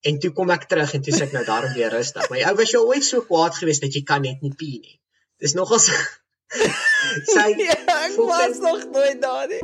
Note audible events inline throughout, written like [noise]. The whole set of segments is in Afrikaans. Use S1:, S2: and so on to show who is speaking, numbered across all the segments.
S1: En toe kom ek terug en toe sê ek nou daarom weer rustig. My ou was jy ooit so kwaad geweest dat jy kan net nie pee nie. Dis nogals [laughs]
S2: sy [laughs] ja, ek was nog nooit daar nie.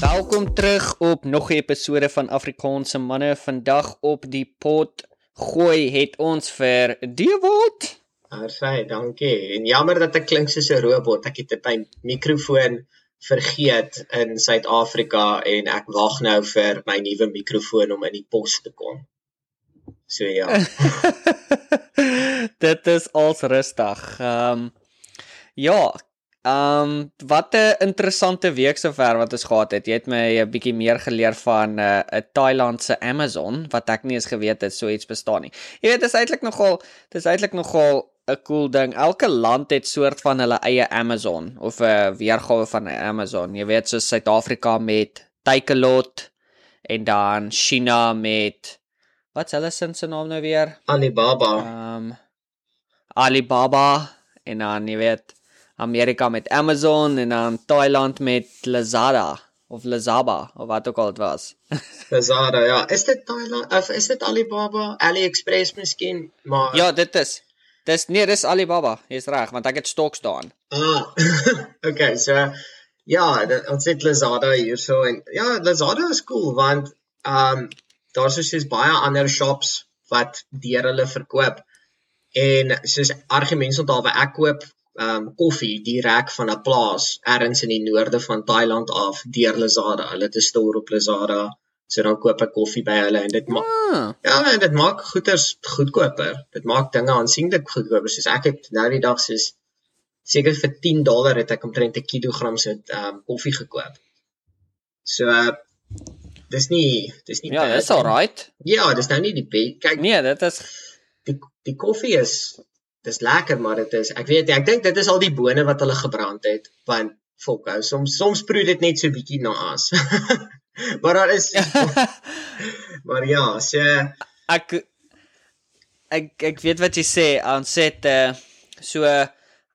S2: Welkom terug op nog 'n episode van Afrikaanse manne. Vandag op die pot gooi het ons vir Dewald.
S1: Arsai, dankie. En jammer dat ek klink soos 'n robot. Ek het 'n mikrofoon vergeet in Suid-Afrika en ek wag nou vir my nuwe mikrofoon om in die pos te kom. So ja. [laughs]
S2: Dit is als rustig. Ehm um, ja, Ehm um, wat 'n interessante week sover wat ons gehad het. Jy het my 'n bietjie meer geleer van eh, 'n uh, Thailandse Amazon wat ek nie eens geweet het so iets bestaan nie. Jy weet, dit is eintlik nogal dit is eintlik nogal 'n cool ding. Elke land het soort van hulle eie Amazon of 'n uh, weergawe van Amazon. Jy weet, soos Suid-Afrika met Takealot en dan China met wat is hulle sin se naam nou weer?
S1: Alibaba.
S2: Ehm um, Alibaba en dan jy weet Amerika met Amazon en dan Thailand met Lazada of Lazaba of wat ook al dit was. [laughs]
S1: Lazada, ja. Is dit Thailand of is dit Alibaba, AliExpress miskien? Maar
S2: Ja, dit is. Dis nee, dis Alibaba. Jy's reg, want ek het stocks daarin.
S1: Ah. [laughs] okay, so ja, ons het Lazada hierso en ja, Lazada is cool want ehm um, daar's soos baie ander shops wat deur hulle verkoop. En soos argumente onthou waar ek koop um koffie direk van 'n plaas ergens in die noorde van Thailand af deur Lazada. Hulle het 'n store op Lazada. So dan koop ek koffie by hulle en dit maak ah. Ja, en dit maak goeders goedkoper. Dit maak dinge aansienlik goedkoper. Soos ek het nou die dag soos seker vir 10 dollar het ek omtrent 'n kilogram se um koffie gekoop. So uh, dis nie dis nie
S2: Ja, dis alright.
S1: Ja, dis nou nie die
S2: kyk. Nee, dit is
S1: die die koffie is dis lekker maar dit is ek weet nie, ek dink dit is al die bone wat hulle gebrand het want fokhou soms soms proe dit net so bietjie na as [laughs] maar daar is [laughs] maar ja so
S2: ek ek ek weet wat jy sê ons sê uh, so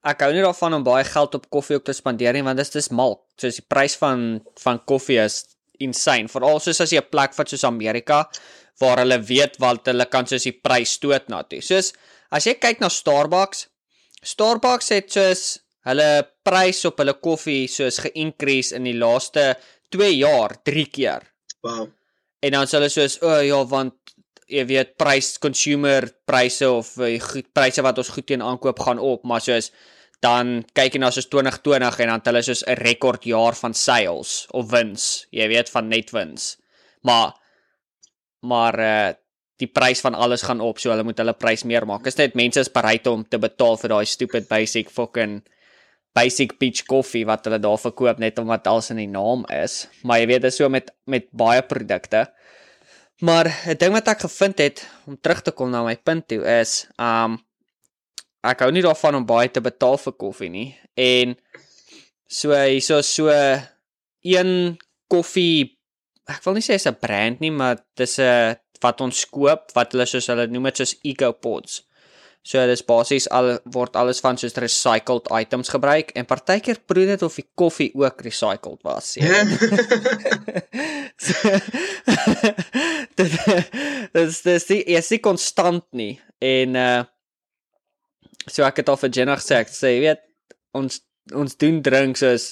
S2: ek hou nie daarvan om baie geld op koffie ook te spandeer nie want dit is mal soos die prys van van koffie is insane. Veral soos as jy 'n plek vat soos Amerika waar hulle weet wat hulle kan soos die prys stoot na toe. Soos As jy kyk na Starbucks, Starbucks het soos hulle prys op hulle koffie soos ge-increase in die laaste 2 jaar 3 keer.
S1: Wow.
S2: En dan sê hulle soos o oh, ja, want jy weet prys consumer pryse of uh, pryse wat ons goed teen aankoop gaan op, maar soos dan kyk jy na soos 2020 en dan het hulle soos 'n rekordjaar van sales of wins, jy weet van net wins. Maar maar uh die prys van alles gaan op, so hulle moet hulle prys meer maak. Is dit mense is bereid om te betaal vir daai stupid basic fucking basic beach coffee wat hulle daar verkoop net omdat alles in die naam is. Maar jy weet dit is so met met baie produkte. Maar 'n ding wat ek gevind het om terug te kom na my punt toe is, um ek hou nie daarvan om baie te betaal vir koffie nie. En so hierso so een koffie ek wil nie sê is 'n brand nie, maar dis 'n wat ons koop wat hulle soos hulle noem dit soos eco pods. So dis basies al word alles van soos recycled items gebruik en partykeer proe dit of die koffie ook recycled was. Ja. [laughs] [laughs] dit dis dis die is nie konstant nie en uh so ek het al vir Jenna gesê ek sê jy weet ons ons doen drinks soos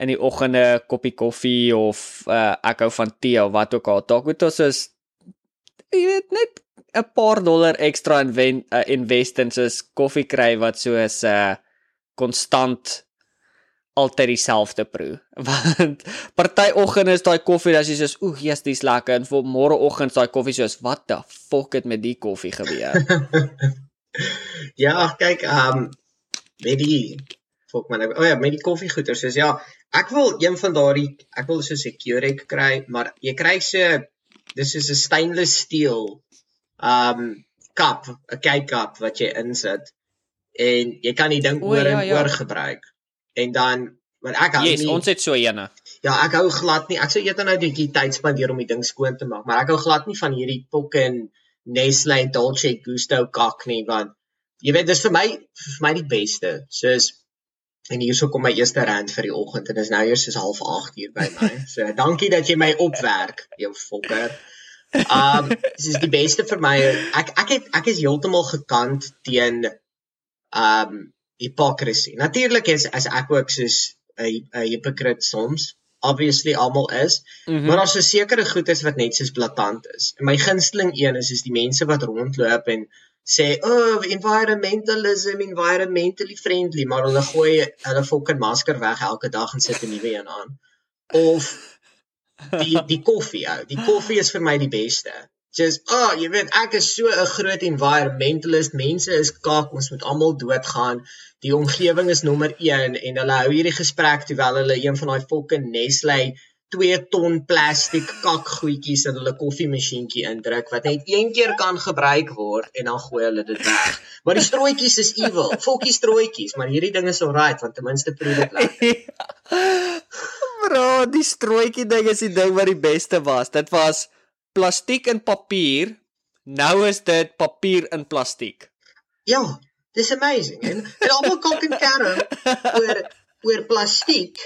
S2: in die oggende koppie koffie of uh ek hou van tee of wat ook al. Dalk moet ons soos jy weet net 'n paar dollar ekstra in uh, eh, invest in soos koffie kry wat soos 'n uh, konstant altyd dieselfde proe. [laughs] Want party oggend is daai koffie dat jy soos oeg, jy's dis lekker en vir môreoggend is daai koffie soos wat the fuck het met die koffie gebeur? [laughs]
S1: ja, kyk, ehm um, met die fok man. O oh ja, met die koffiegoeder soos ja, ek wil een van daardie ek wil soos 'n Keurig kry, maar jy kry se dis is 'n stainless steel um kap, 'n kykap wat jy insit en jy kan die ding oor ja, en ja. oor gebruik. En dan want ek hou
S2: yes, nie ons het so eene.
S1: Ja, ek hou glad nie. Ek sou eers nou 'n bietjie tyd spandeer om die ding skoon te maak, maar ek hou glad nie van hierdie pokke en Nestle Dolce Gusto kak nie want jy weet dis vir my vir my die beste. Soos en hierso kom my eerste rand vir die oggend en dis nou eers soos 08:30 hier by my. [laughs] So dankie dat jy my opwerk, jou fokker. Um dis is die beste vir my. Ek ek het ek is heeltemal gekant teen um hypocrisy. Natuurlik is as ek ook soos 'n 'n hypocrite soms obviously almal is, mm -hmm. maar daar's 'n sekere goedes wat net soos blaatant is. En my gunsteling een is is die mense wat rondloop en sê, "Oh, environmentalism, environmentally friendly," maar hulle gooi hulle fucking masker weg elke dag en sit 'n nuwe een aan. Of die die koffie ou. Die koffie is vir my die beste. Just, "Oh, jy weet, ek is so 'n groot environmentalist. Mense is kak, ons moet almal doodgaan. Die omgewing is nommer 1." En hulle hou hierdie gesprek terwyl hulle een van daai fucking Nestle 2 ton plastiek kakgoedjies in hulle koffiemasjienkie indruk wat net een keer kan gebruik word en dan gooi hulle dit weg. Maar die strooitjies is evil. Fokkie strooitjies, maar hierdie ding is alright want ten minste proe dit lekker. [laughs]
S2: Bro, die strooitjie ding is die ding wat die beste was. Dit was plastiek en papier. Nou is dit papier in plastiek.
S1: Ja, dis amazing. En, en almal kok en kerm oor oor plastiek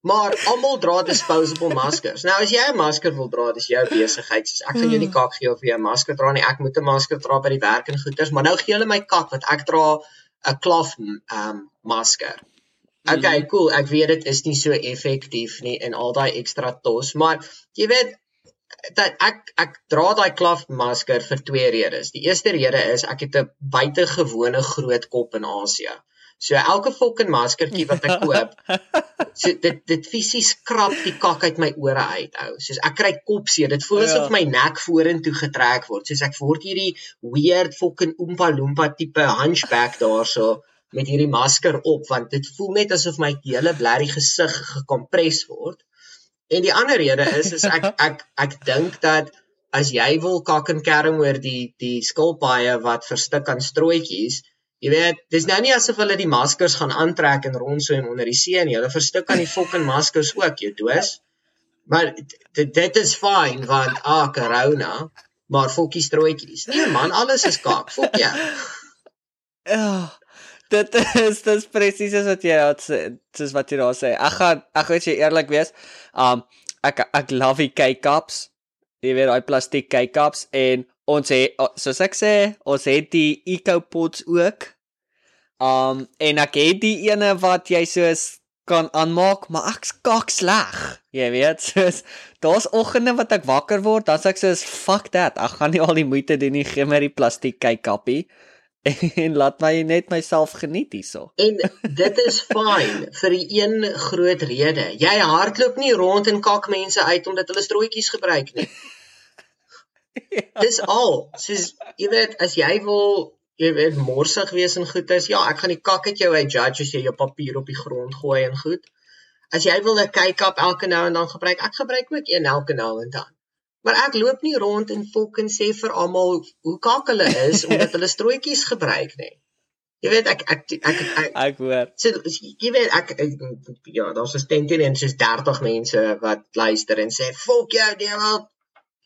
S1: Maar almal dra disposable maskers. Nou as jy 'n masker wil dra, dis jou besigheid. Soos ek gaan jou nie hmm. kak gee of jy 'n masker dra nie. Ek moet 'n masker dra by die werk en goeders, maar nou gee hulle my kak wat ek dra 'n cloth um masker. Okay, hmm. cool. Ek weet dit is nie so effektief nie en al daai ekstra tos, maar jy weet dat ek ek dra daai cloth masker vir twee redes. Die eerste rede is ek het 'n buitengewone groot kop in Asië. So elke fucking maskertjie wat ek koop, [laughs] so dit dit fisies krap die kak uit my ore uit, ou. Soos ek kry kopseer. Dit voel asof ja. my nek vorentoe getrek word. Soos ek word hierdie weird fucking oompa loompa tipe hunchback daarso met hierdie masker op want dit voel net asof my hele blerry gesig gekompres word. En die ander rede is is ek [laughs] ek ek, dink dat as jy wil kak en kerm oor die die skilpaaie wat verstik aan strooitjies Jy weet, dis nou nie asof hulle die maskers gaan aantrek en rondswem onder die see nie. Hulle verstik aan die fucking maskers ook, jy doos. Maar dit dit is fyn want ah, corona, maar fokkie strooitjies. Nee man, alles is kak. Fok jou. [laughs]
S2: Ja. Dit is dis presies wat jy het sê, dis wat jy daar sê. Ek gaan ek gaan jy eerlik wees. Um ek ek love die K-cups. Jy weet daai plastiek K-cups en ons het soos ek sê, ons het die eco-pots ook. Um en ek het die ene wat jy soos kan aanmaak, maar ek's kak sleg. Jy weet, [laughs] soos daar's oggende wat ek wakker word, dan sê ek soos fuck that. Ek gaan nie al die moeite doen nie, gee my die plastiek kykappie [laughs] en laat my net myself geniet hierso.
S1: En dit is [laughs] fyn vir 'n een groot rede. Jy hardloop nie rond en kak mense uit omdat hulle strooitjies gebruik nie. [laughs] ja. Dis al. Soos jy weet, as jy wil jy weet morsig wees en goed is, ja, ek gaan die kak uit jou uit judge as jy jou papier op die grond gooi en goed. As jy wil 'n kyk-up elke nou en dan gebruik, ek gebruik ook een elke nou en dan. Maar ek loop nie rond en fucking sê vir almal hoe kak hulle is omdat hulle strooitjies gebruik nie. Jy weet ek ek ek ek,
S2: ek, ek hoor.
S1: So jy weet ek, ek ja, daar's 'n stentie en soos 30 mense wat luister en sê fuck jou, Dewald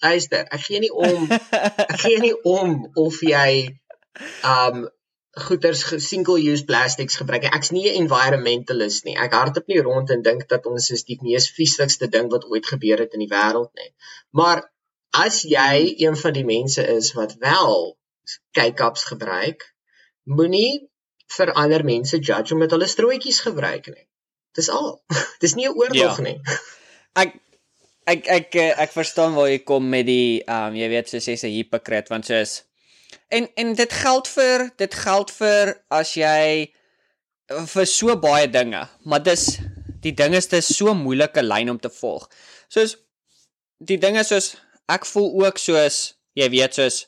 S1: luister, ek gee nie om ek gee nie om of jy um goeders single use plastics gebruik. Ek's nie 'n environmentalist nie. Ek hardop nie rond en dink dat ons is die mees vieslikste ding wat ooit gebeur het in die wêreld nie. Maar as jy een van die mense is wat wel kyk-ups gebruik, moenie vir ander mense judge omdat hulle strooitjies gebruik nie. Dis al. [laughs] Dis nie 'n oorlog ja. nie. [laughs]
S2: Ek ek ek ek, ek verstaan waar jy kom met die ehm um, jy weet soos jy sê hypocrite want soos en en dit geld vir dit geld vir as jy vir so baie dinge maar dis die ding is dit is so moeilike lyn om te volg. Soos die dinge soos ek voel ook soos jy weet soos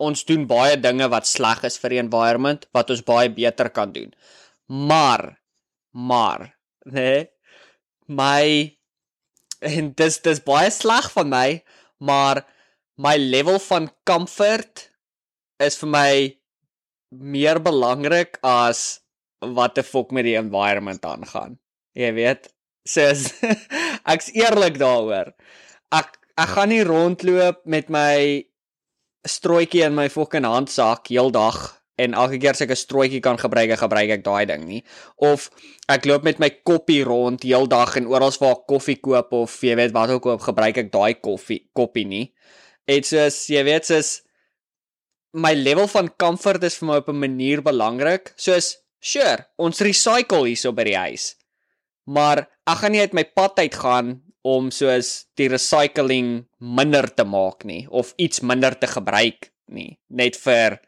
S2: ons doen baie dinge wat sleg is vir die environment wat ons baie beter kan doen. Maar maar nee my en dis dis baie sleg van my, maar my level van comfort is vir my meer belangrik as wat te fok met die environment aangaan. Jy weet, soos [laughs] ek's eerlik daaroor. Ek ek gaan nie rondloop met my strooitjie in my fucking handsak heeldag en elke keer as ek 'n strooitjie kan gebruik, gebruik ek daai ding nie. Of ek loop met my koppie rond heeldag en oral waar ek koffie koop of jy weet wat ook koop, gebruik ek daai koffie koppie nie. Dit soos jy weet soos my level van comfort is vir my op 'n manier belangrik. Soos sure, ons recycle hierso by die huis. Maar ek gaan nie uit my pad uit gaan om soos die recycling minder te maak nie of iets minder te gebruik nie net vir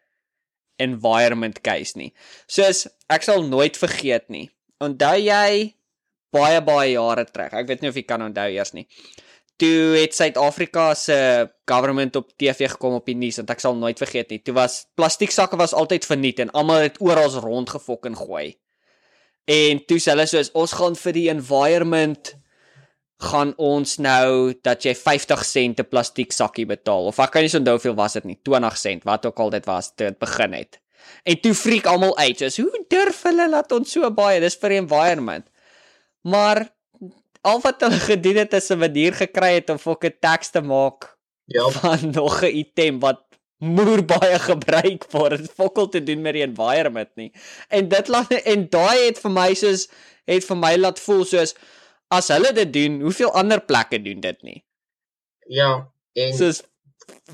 S2: environment case nie. Soos ek sal nooit vergeet nie. Onthou jy baie baie jare terug. Ek weet nie of jy kan onthou eers nie. Toe het Suid-Afrika se government op TV gekom op die nuus en ek sal nooit vergeet nie. Toe was plastieksakke was altyd verniet en almal het oral rondgefok en gooi. En toe sê hulle soos ons gaan vir die environment gaan ons nou dat jy 50 sent 'n plastiek sakkie betaal of ek kan nie onthou hoeveel was dit nie 20 sent wat ook al dit was toe dit begin het en toe freak almal uit soos hoe durf hulle laat ons so baie dis vir environment maar al wat hulle gedoen het is 'n manier gekry het om fokke teks te maak
S1: ja
S2: van [laughs] nog 'n item wat moer baie gebruik word dit fokkel te doen met die environment nie en dit laat en daai het vir my soos het vir my laat voel soos as hulle dit doen, hoeveel ander plekke doen dit nie?
S1: Ja, en
S2: soos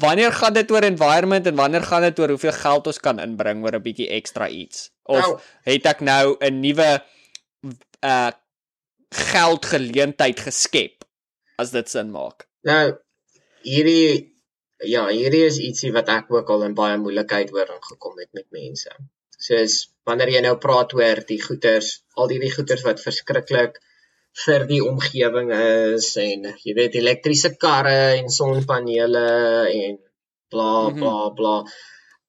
S2: wanneer gaan dit oor environment en wanneer gaan dit oor hoeveel geld ons kan inbring oor 'n bietjie ekstra iets? Of nou, het ek nou 'n nuwe uh geldgeleentheid geskep as dit sin maak?
S1: Nou hierdie ja, hierdie is ietsie wat ek ook al in baie moeilikheid oor ingekom het met mense. Soos wanneer jy nou praat oor die goeters, al hierdie goeters wat verskriklik vir die omgewing is en jy weet elektriese karre en sonpanele en bla mhm. bla bla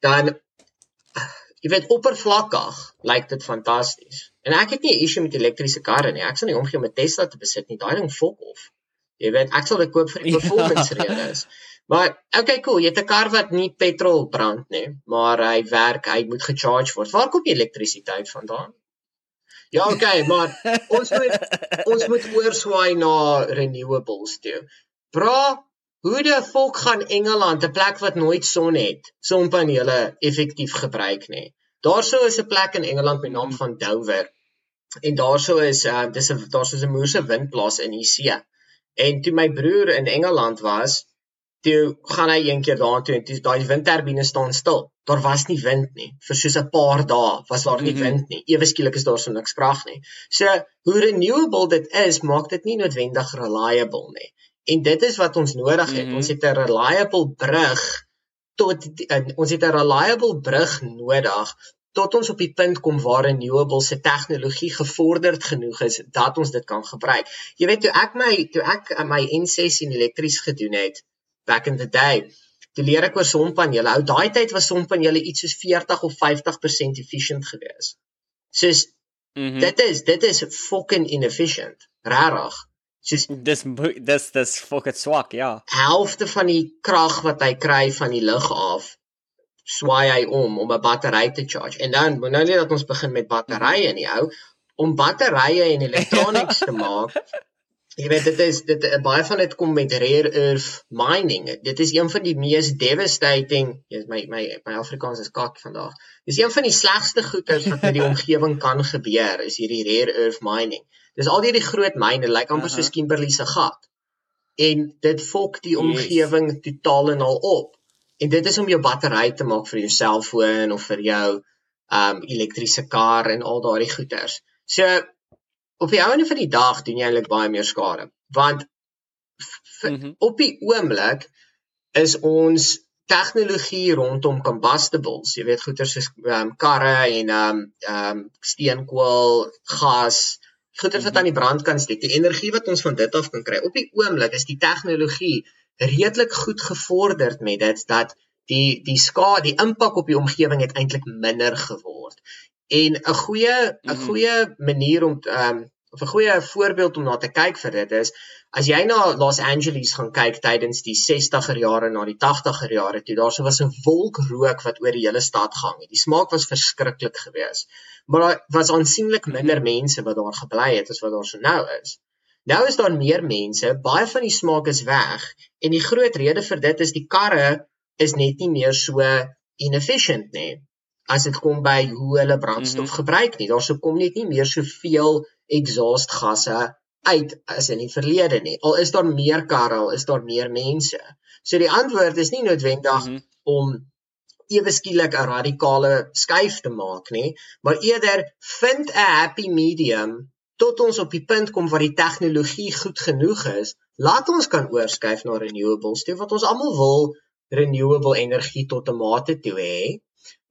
S1: dan jy weet oppervlakkig lyk dit fantasties en ek het nie 'n issue met elektriese karre nie. Ek sal nie omgee om 'n Tesla te besit nie. Daai ding fok of. Jy weet ek sal dit koop vir die performance ja. redes maar okay cool. Jy het 'n kar wat nie petrol brand nie maar hy werk hy moet gecharge word. Waar kom jy elektrisiteit vandaan? Ja, okay, maar ons moet ons moet oorswaai na renewables toe. Bra, hoe die volk gaan Engeland, 'n plek wat nooit son het, sonpanele effektief gebruik nie. Daarso is 'n plek in Engeland met naam van Dover. En daarso is uh dis 'n daar's 'n moerse windplaas in die see. En toe my broer in Engeland was, toe gaan hy een keer daartoe en toe daai windturbine staan stil. Daar was nie wind nie. Vir soos 'n paar dae was daar nie mm -hmm. wind nie. Ewe skielik is daar so niks krag nie. So hoe renewable dit is, maak dit nie noodwendig reliable nie. En dit is wat ons nodig het. Mm -hmm. Ons het 'n reliable brug tot die, ons het 'n reliable brug nodig tot ons op die punt kom waar renewable se tegnologie gevorderd genoeg is dat ons dit kan gebruik. Jy weet toe ek my toe ek my N6 in elektries gedoen het, back in the day. Toe leer ek oor sonpanele. Ou daai tyd was sonpanele iets soos 40 of 50% efficient geweest. Soos mm -hmm. dit is dit is fucking inefficient. Rarig.
S2: Soos dis dis dis fucking swak, ja.
S1: Helfte van die krag wat hy kry van die lug af swaai hy om om 'n battery te charge. En dan moet nou net dat ons begin met batterye nie, ou. Om batterye en elektronies te [laughs] maak Jy weet dit is dit baie van dit kom met rare earth mining. Dit is een van die mees devastating, jy my my my Afrikaans is kak vandag. Dis een van die slegste goeders wat met die [laughs] omgewing kan gebeur, is hierdie rare earth mining. Dis al hierdie groot myne, lyk like amper uh -huh. soos Kimberley se gat. En dit fok die omgewing yes. totaal en al op. En dit is om jou battery te maak vir jou selfoon of vir jou um elektriese kar en al daardie goeders. So op die einde van die dag doen jy eintlik baie meer skade want mm -hmm. op die oomblik is ons tegnologie rondom combustibles jy weet goeder soos um, karre en um um steenkool gas goeder wat -hmm. aan die brand kan steek die energie wat ons van dit af kan kry op die oomblik is die tegnologie redelik goed gevorderd met dit dat die die skade die impak op die omgewing het eintlik minder geword En 'n goeie 'n mm -hmm. goeie manier om ehm um, of 'n goeie voorbeeld om na te kyk vir dit is as jy na Los Angeles gaan kyk tydens die 60er jare na die 80er jare toe daar so was 'n wolk rook wat oor die hele stad gehang het. Die smaak was verskriklik geweest. Maar daar was aansienlik minder mense wat daar gebly het as wat daar so nou is. Nou is daar meer mense, baie van die smaak is weg en die groot rede vir dit is die karre is net nie meer so inefficient nie as dit kom by hoe hulle brandstof mm -hmm. gebruik nie. Daarso kom net nie meer soveel exhaust gasse uit as in die verlede nie. Al is daar meer karre, al is daar meer mense. So die antwoord is nie noodwendig mm -hmm. om ewe skielik 'n radikale skuif te maak nie, maar eerder vind 'n happy medium tot ons op die punt kom waar die tegnologie goed genoeg is, laat ons kan oorskuif na renewables, toe wat ons almal wil renewable energie tot 'n mate toe hê.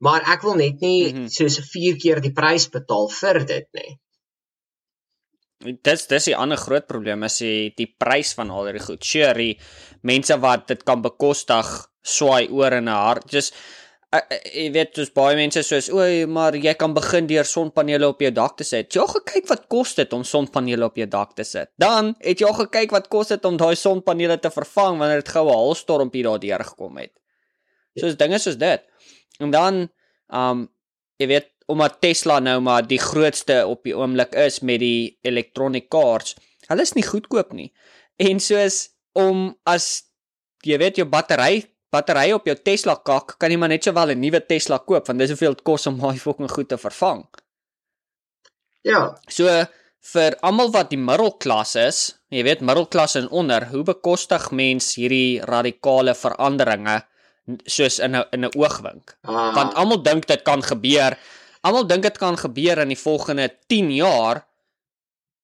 S1: Maar ek wil net nie mm -hmm. soos 4 keer die prys betaal vir dit nie.
S2: Dis dis 'n ander groot probleem is die die prys van al hierdie goed. Sure, die mense wat dit kan bekostig, swaai oor in 'n hart. Just jy weet dis baie mense soos o, maar jy kan begin deur sonpanele op jou dak te sit. Jy al gekyk wat kos dit om sonpanele op jou dak te sit. Dan het jy al gekyk wat kos dit om daai sonpanele te vervang wanneer dit goue hailstormpie daardeur gekom het. Soos dinge soos dit. En dan um jy weet omdat Tesla nou maar die grootste op die oomblik is met die electronic cars. Hulle is nie goedkoop nie. En soos om as jy weet jou battery battery op jou Tesla kak, kan jy maar net sowel 'n nuwe Tesla koop want dis hoeveel dit kos om daai fucking goed te vervang.
S1: Ja.
S2: So vir almal wat die middelklas is, jy weet middelklas en onder, hoe bekostig mens hierdie radikale veranderinge soos in 'n in 'n oogwink? Ah. Want almal dink dit kan gebeur. Almal dink dit kan gebeur in die volgende 10 jaar.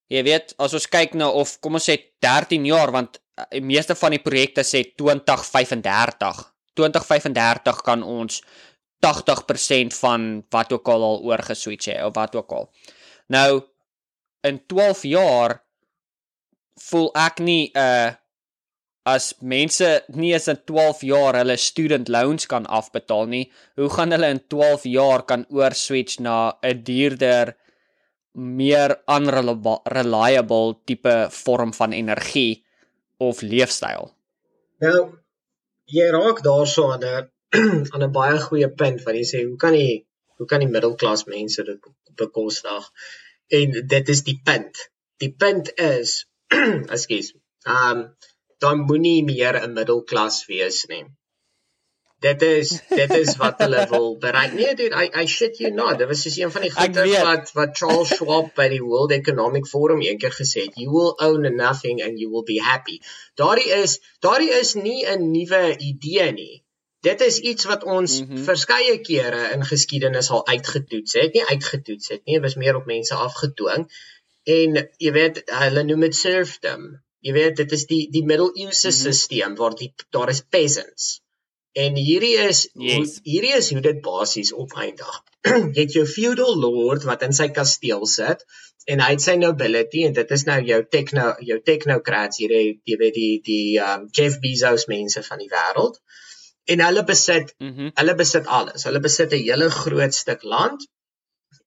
S2: Jy weet, as ons kyk nou of kom ons sê 13 jaar want die meeste van die projekte sê 2035. 2035 kan ons 80% van wat ook al al oorgeswitch het of wat ook al. Nou in 12 jaar voel ek nie 'n uh, as mense nie eens in 12 jaar hulle student loans kan afbetaal nie, hoe gaan hulle in 12 jaar kan oorswitch na 'n duurder meer unreliable tipe vorm van energie of leefstyl.
S1: Nou jy raak daarso aan 'n [clears throat] aan 'n baie goeie punt wat jy sê hoe kan jy hoe kan die middelklas mense dit bekostig? En dit is die punt. Die punt is [clears throat] ekskuus. Ehm um, dan moenie meer 'n middelklas wees nie dit is dit is wat hulle [laughs] wil bereik. Nee, dude, I I shit you not. Dit was soos een van die goeie wat wat Charles Schwab by die World Economic Forum eendag gesê het, you will own nothing and you will be happy. Daardie is daardie is nie 'n nuwe idee nie. Dit is iets wat ons mm -hmm. verskeie kere in geskiedenis al uitgetoets het. Nie uitgetoets het nie, dit was meer op mense afgedwing. En jy weet, hulle noem dit serfdom. Jy weet, dit is die die middeleeuse mm -hmm. stelsel waar die daar is peasants En hierdie is yes. hierdie is hoe dit basies opeindig. [clears throat] jy het jou feudal lord wat in sy kasteel sit en hy het sy nobility en dit is nou jou techno jou technocrats hier jy weet die die um, Jeff Bezos mense van die wêreld. En hulle besit mm -hmm. hulle besit alles. Hulle besit 'n hele groot stuk land.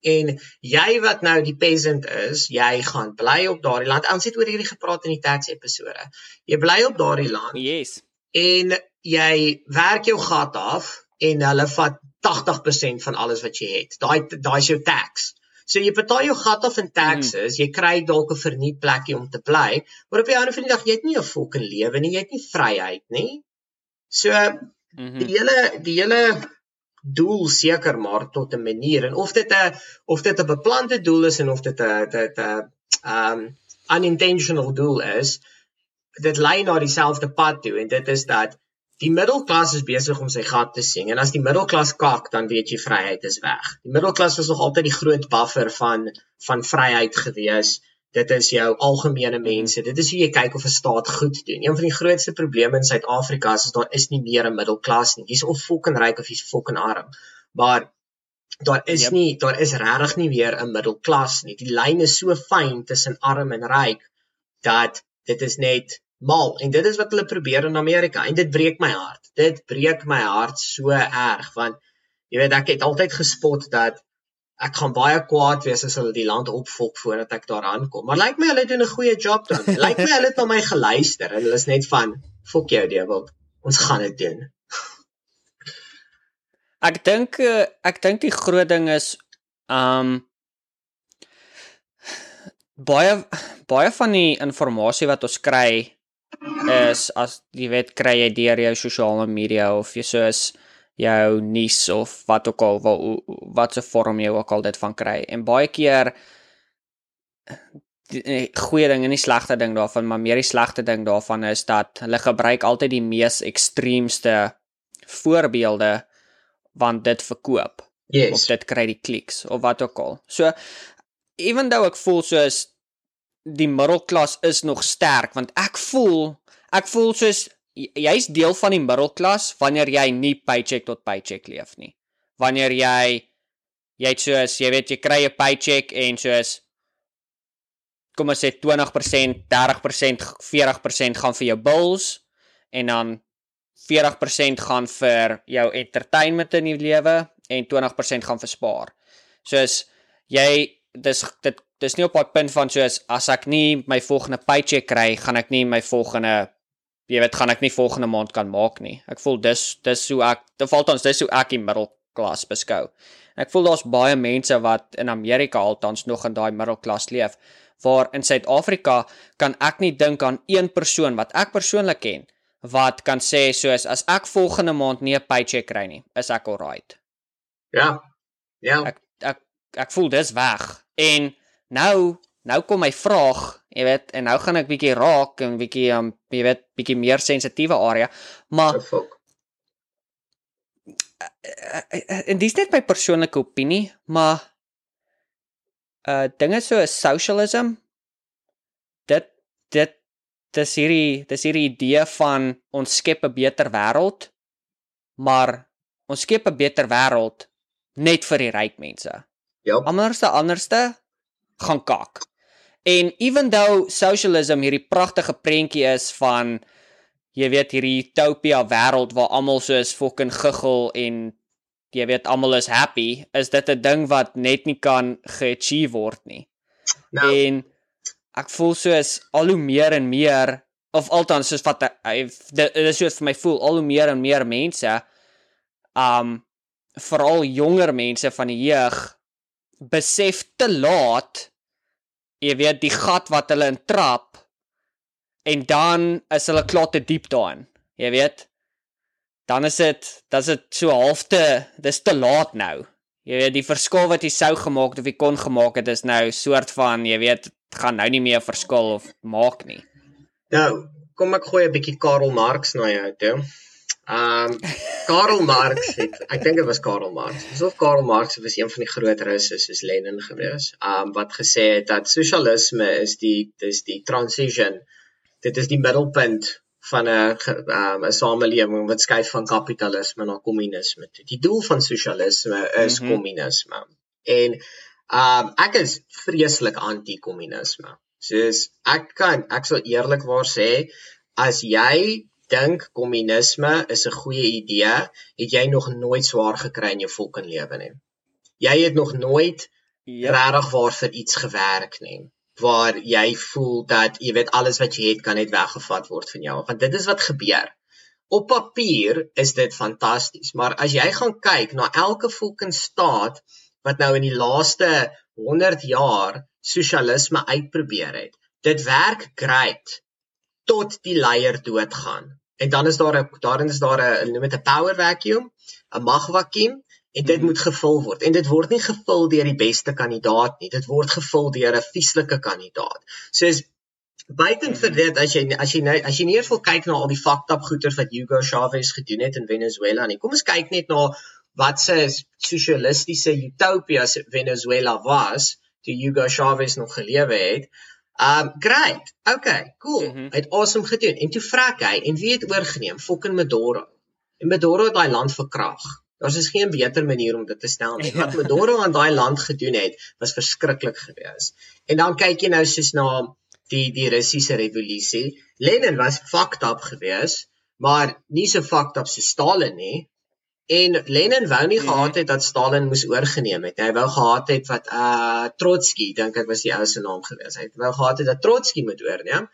S1: En jy wat nou die peasant is, jy gaan bly op daardie land. Ons het oor hierdie gepraat in die tax episode. Jy bly op daardie land.
S2: Yes.
S1: En jy werk jou gat af en hulle vat 80% van alles wat jy het. Daai daai is jou tax. So jy betaal jou gat af in taxes, mm. jy kry dalk 'n verniet plekkie om te bly, maar op die ander van die dag jy het nie 'n fucking lewe nie, jy het nie vryheid nie. So mm -hmm. die hele die hele doel seker maar tot 'n manier en of dit 'n of dit 'n beplande doel is en of dit 'n dit 'n um unintentional doel is, dit lei na dieselfde pad toe en dit is dat Die middelklas is besig om sy gat te sien en as die middelklas kak dan weet jy vryheid is weg. Die middelklas was nog altyd die groot buffer van van vryheid gewees. Dit is jou algemene mense. Dit is hoe jy kyk of 'n staat goed doen. Een van die grootste probleme in Suid-Afrika is dat daar is nie meer 'n middelklas nie. Jy's of fucking ryk of jy's fucking arm. Maar daar is yep. nie daar is regtig nie weer 'n middelklas nie. Die lyn is so fyn tussen arm en ryk dat dit is net mal en dit is wat hulle probeer in Amerika en dit breek my hart. Dit breek my hart so erg want jy weet ek het altyd gespot dat ek gaan baie kwaad wees as hulle die land opvolk voordat ek daar aankom. Maar lyk my hulle doen 'n goeie job dan. [laughs] lyk my hulle het na my geluister en hulle is net van fok jou devil. Ons gaan dit doen. [laughs]
S2: ek dink eh, ek dink die groot ding is um [sighs] baie baie van die inligting wat ons kry is as jy weet kry jy deur jou sosiale media of jy soos jou nuus of wat ook al wat wat se vorm jy ook al dit van kry. En baie keer die goeie ding en die slegte ding daarvan, maar meer die slegte ding daarvan is dat hulle gebruik altyd die mees ekstreemste voorbeelde want dit verkoop.
S1: Yes.
S2: Of dit kry die kliks of wat ook al. So even though ek voel soos die middelklas is nog sterk want ek voel ek voel soos jy's deel van die middelklas wanneer jy nie paycheck tot paycheck leef nie. Wanneer jy jy het soos jy weet jy kry 'n paycheck en soos kom ons sê 20%, 30%, 40% gaan vir jou bills en dan 40% gaan vir jou entertainment in die lewe en 20% gaan vir spaar. Soos jy dis dit dis nie op 'n punt van soos as ek nie my volgende paycheck kry, gaan ek nie my volgende jy weet gaan ek nie volgende maand kan maak nie. Ek voel dis dis hoe ek te val ons dis hoe ek die middelklas beskou. Ek voel daar's baie mense wat in Amerika altans nog in daai middelklas leef waar in Suid-Afrika kan ek nie dink aan een persoon wat ek persoonlik ken wat kan sê soos as ek volgende maand nie 'n paycheck kry nie, is ek alright.
S1: Ja. Ja.
S2: Ek ek ek voel dis weg. En nou nou kom my vraag, jy weet, en nou gaan ek bietjie raak en bietjie um jy weet, bietjie meer sensitiewe area, maar en dis net my persoonlike opinie, maar uh dinge so as socialism dit dit dis hierdie dis hierdie idee van ons skep 'n beter wêreld maar ons skep 'n beter wêreld net vir die ryk mense.
S1: Ja.
S2: Anderste anderste gaan kak. En even though socialism hierdie pragtige prentjie is van jy weet hierdie utopia wêreld waar almal soos fucking guggel en jy weet almal is happy, is dit 'n ding wat net nie kan geachieve word nie. Nou, en ek voel soos al hoe meer en meer of althans soos wat dit is soos vir my voel al hoe meer en meer mense um veral jonger mense van die jeug besef te laat jy weet die gat wat hulle intrap en dan is hulle klaar te diep daarin jy weet. Dan is dit dan is dit so halfte dis te laat nou. Jy weet die verskil wat jy sou gemaak het of jy kon gemaak het is nou soort van jy weet gaan nou nie meer verskil of maak nie.
S1: Nou kom ek gooi 'n bietjie Karl Marx na jou toe Ehm um, Karl Marx het ek dink dit was Karl Marx. Asof Karl Marx was een van die groot russe soos Lenin gewees. Ehm um, wat gesê het dat sosialisme is die dis die transition. Dit is die middelpunt van 'n um, 'n samelewing wat skuif van kapitalisme na kommunisme. Die doel van sosialisme is mm -hmm. kommunisme. En ehm um, ek is vreeslik anti-kommunisme. Soos ek kan ek sal eerlikwaar sê as jy dink kommunisme is 'n goeie idee, het jy nog nooit swaar gekry in jou fucking lewe nie. Jy het nog nooit yep. regtig waar vir iets gewerk nie waar jy voel dat jy weet alles wat jy het kan net weggevat word van jou want dit is wat gebeur. Op papier is dit fantasties, maar as jy gaan kyk na elke fucking staat wat nou in die laaste 100 jaar sosialisme uitprobeer het, dit werk great tot die leier doodgaan. En dan is daar 'n daarin is daar 'n noem dit 'n power vacuum, 'n magvakuum en dit mm. moet gevul word. En dit word nie gevul deur die beste kandidaat nie. Dit word gevul deur 'n vieslike kandidaat. Soos buiten vir dit as jy as jy nou as jy nie eers wil kyk na al die fucked up goeters wat Hugo Chavez gedoen het in Venezuela nie. Kom ons kyk net na wat se sosialistiese utopia Venezuela was toe Hugo Chavez nog gelewe het. Um great. Okay, cool. Mm -hmm. Hy het awesome gedoen. En toe vrek hy en wie het oorgeneem? Fucking Maduro. En Maduro het daai land verkrag. Daar's is geen beter manier om dit te stel nie. Wat [laughs] Maduro aan daai land gedoen het, was verskriklik geweest. En dan kyk jy nou soos na die die Russiese revolusie. Lenin was fucked up geweest, maar nie so fucked up so Stalin nie. En Lenin wou nie gehad mhm. het dat Stalin moes oorgeneem het. Hy wou gehad het wat uh Trotsky, dink ek was die ou se naam gewees. Hy wou gehad het dat Trotsky moet oorneem.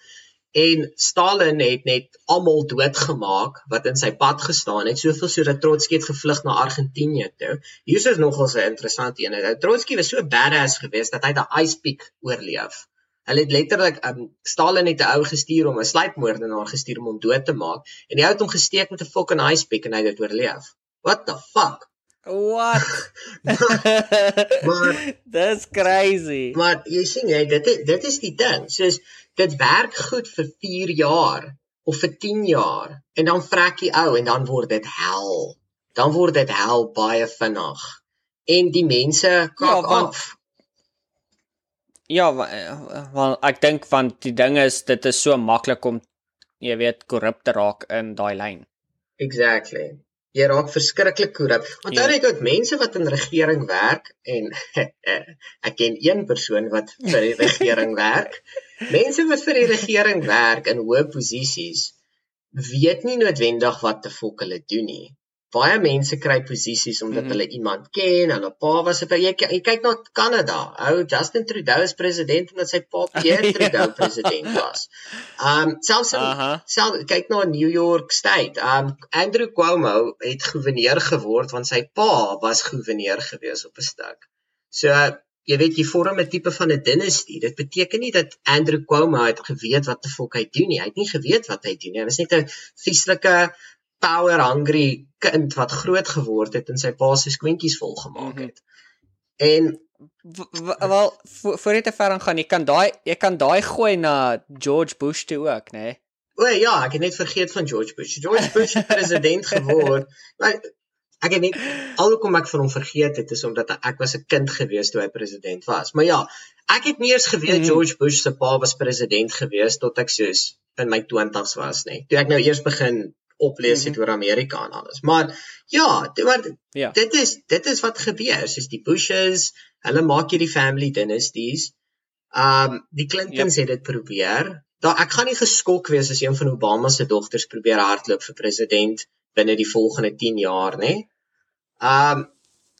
S1: En Stalin het net almal doodgemaak wat in sy pad gestaan het, soveel sodat Trotsky het gevlug na Argentinië toe. Hier is nogal 'n interessante een. Trotsky was so badass geweest dat hy daai ice peak oorleef. Hulle het letterlik um, Stalin het 'n ou gestuur om 'n sluipmoordenaar gestuur om hom dood te maak en hy het hom gesteek met 'n fucking ice pick en hy het dit oorleef What the fuck?
S2: What? [laughs]
S1: maar
S2: That's [laughs] crazy.
S1: maar jy sien jy dit is- dit is die ding. Soos dit werk goed vir 4 jaar of vir 10 jaar en dan vrek jy ou en dan word dit hel. Dan word dit hel baie vinnig. En die mense kak
S2: Ja, want-
S1: af.
S2: Ja, wa- wel ek dink van die ding is dit is so maklik om jy weet korrup te raak in daai lyn.
S1: Exactly. Jy raak verskriklik korrup. Onthou
S2: Ja.
S1: net ook mense wat in regering werk en [laughs] ek ken een persoon wat vir die regering [laughs] werk. Mense wat vir die regering werk in hoë posisies weet nie noodwendig wat te fok hulle doen nie. Baie mense kry posisies omdat
S2: Mhm.
S1: hulle iemand ken, hulle pa was 'n jy, jy kyk na Kanada. Ou Justin Trudeau is president omdat sy pa [laughs] Pierre. Trudeau president was. Um selfs in
S2: Aha.
S1: Sel kyk na New York State. Um Andrew Cuomo het goewerneur geword want sy pa was goewerneur gewees op 'n stuk. So jy weet jy vorm 'n tipe van 'n dynasty. Dit beteken nie dat Andrew Cuomo het geweet wat te fok hy doen nie. Hy het nie geweet wat hy doen nie. Hy was net 'n vieslike power hungry kind wat groot geword het en sy pa se skoentjies vol gemaak
S2: Mhm.
S1: het. En
S2: Wel voor jy te ver gaan, jy kan daai jy kan daai gooi na George Bush toe ook, né? Nee?
S1: O ja, ek het net vergeet van George Bush. George Bush het president [laughs] geword. Maar ek het net alhoekom ek van hom vergeet het is omdat ek was 'n kind gewees toe hy president was. Maar ja, ek het nie eens geweet
S2: Mhm.
S1: George Bush se pa was president gewees tot ek soos in my 20's was, nê. Nee. Toe ek nou eers begin oplees het
S2: Mhm.
S1: oor Amerika en alles. Maar ja, maar
S2: Ja.
S1: dit is dit is wat gebeur. Soos die Bushes, hulle maak hierdie family dynasties. Um die Clintons het dit probeer. Daar ek gaan nie geskok wees as een van Obama se dogters probeer hardloop vir president binne die volgende 10 jaar, nê? Um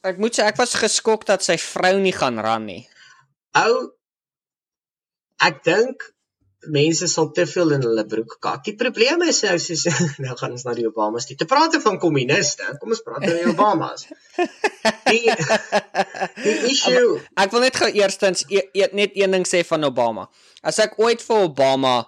S2: Ek moet sê ek was geskok dat sy vrou nie gaan ran nie.
S1: ou ek dink mense sal te veel in hulle broek kak. Die probleem is nou soos [laughs] nou gaan ons na die Obamas toe. Te praat van kommuniste, kom ons praat oor die Obamas. Die [laughs] die issue
S2: Ek wil net gou eerstens e e net een ding sê van Obama. As ek ooit vir Obama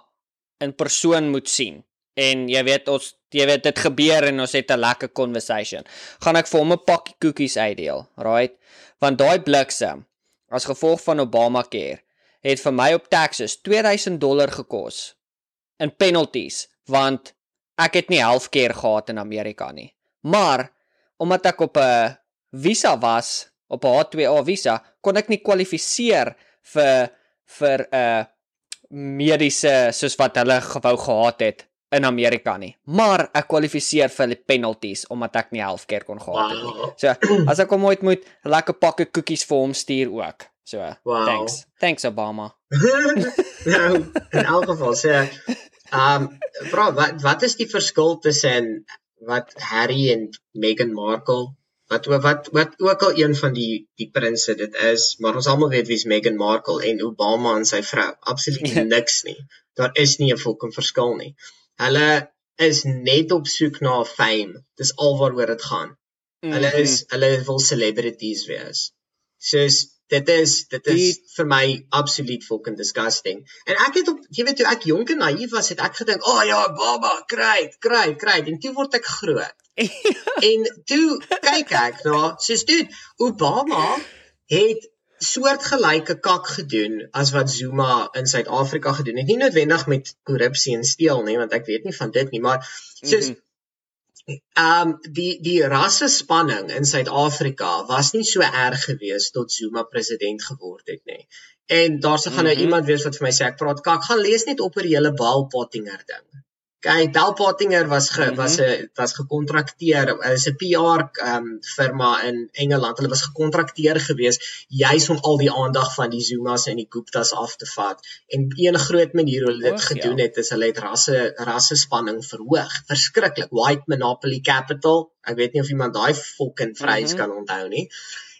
S2: in persoon moet sien en jy weet ons jy weet dit gebeur en ons het 'n lekker conversation, gaan ek vir hom 'n pakkie koekies uitdeel, right? Want daai bliksem as gevolg van Obamacare het vir my op taxes 2000 dollar gekos in penalties want ek het nie healthcare gehad in Amerika nie. Maar omdat ek op 'n visa was, op 'n H2A visa, kon ek nie kwalifiseer vir vir 'n uh, mediese soos wat hulle gewou gehad het in Amerika nie. Maar ek kwalifiseer vir die penalties omdat ek nie healthcare kon gehad het nie. So, as ek hom ooit moet lekker pakke koekies vir hom stuur ook. So,
S1: Wow.
S2: thanks. Thanks Obama.
S1: nou, in elk geval sê ehm bro, wat wat is die verskil tussen wat Harry en Meghan Markle wat wat wat ook al een van die die prinses dit is, maar ons almal weet wie's Meghan Markle en Obama en sy vrou. Absoluut
S2: Ja.
S1: niks nie. Daar is nie 'n fucking verskil nie. Hulle is net op soek na fame. Dis alwaaroor dit gaan. Hulle
S2: Mhm.
S1: is hulle wil celebrities wees. Soos dit is dit is
S2: Die-
S1: vir my absoluut fucking disgusting. En ek het op jy weet toe ek jonk en naïef was, het ek gedink, "O oh, ja, baba, kry, kry, kry." En toe word ek groot. [laughs] en toe kyk ek na, soos dude, Obama het soortgelyke kak gedoen as wat Zuma in Suid-Afrika gedoen het. Nie noodwendig met korrupsie en steel nie, want ek weet nie van dit nie, maar soos
S2: Mhm.
S1: Ehm um, die die rassespanning in Suid-Afrika was nie so erg gewees tot Zuma president geword het nie. En daar se gaan nou
S2: Mhm.
S1: iemand wees wat vir my sê ek praat kak, gaan lees net op oor die hele Bal Pottinger ding. Kyk, Bal Pottinger was ge,
S2: Mhm.
S1: was 'n was gekontrakteer, is 'n PR ehm um, firma in Engeland. Hulle was gekontrakteer gewees juis om al die aandag van die Zumas en die Guptas af te vat. En een groot manier hoe hulle dit gedoen
S2: ja.
S1: het is hulle het rasse rassespanning verhoog. Verskriklik. White Monopoly Capital. Ek weet nie of iemand daai fucking phrase
S2: Mhm.
S1: kan onthou nie.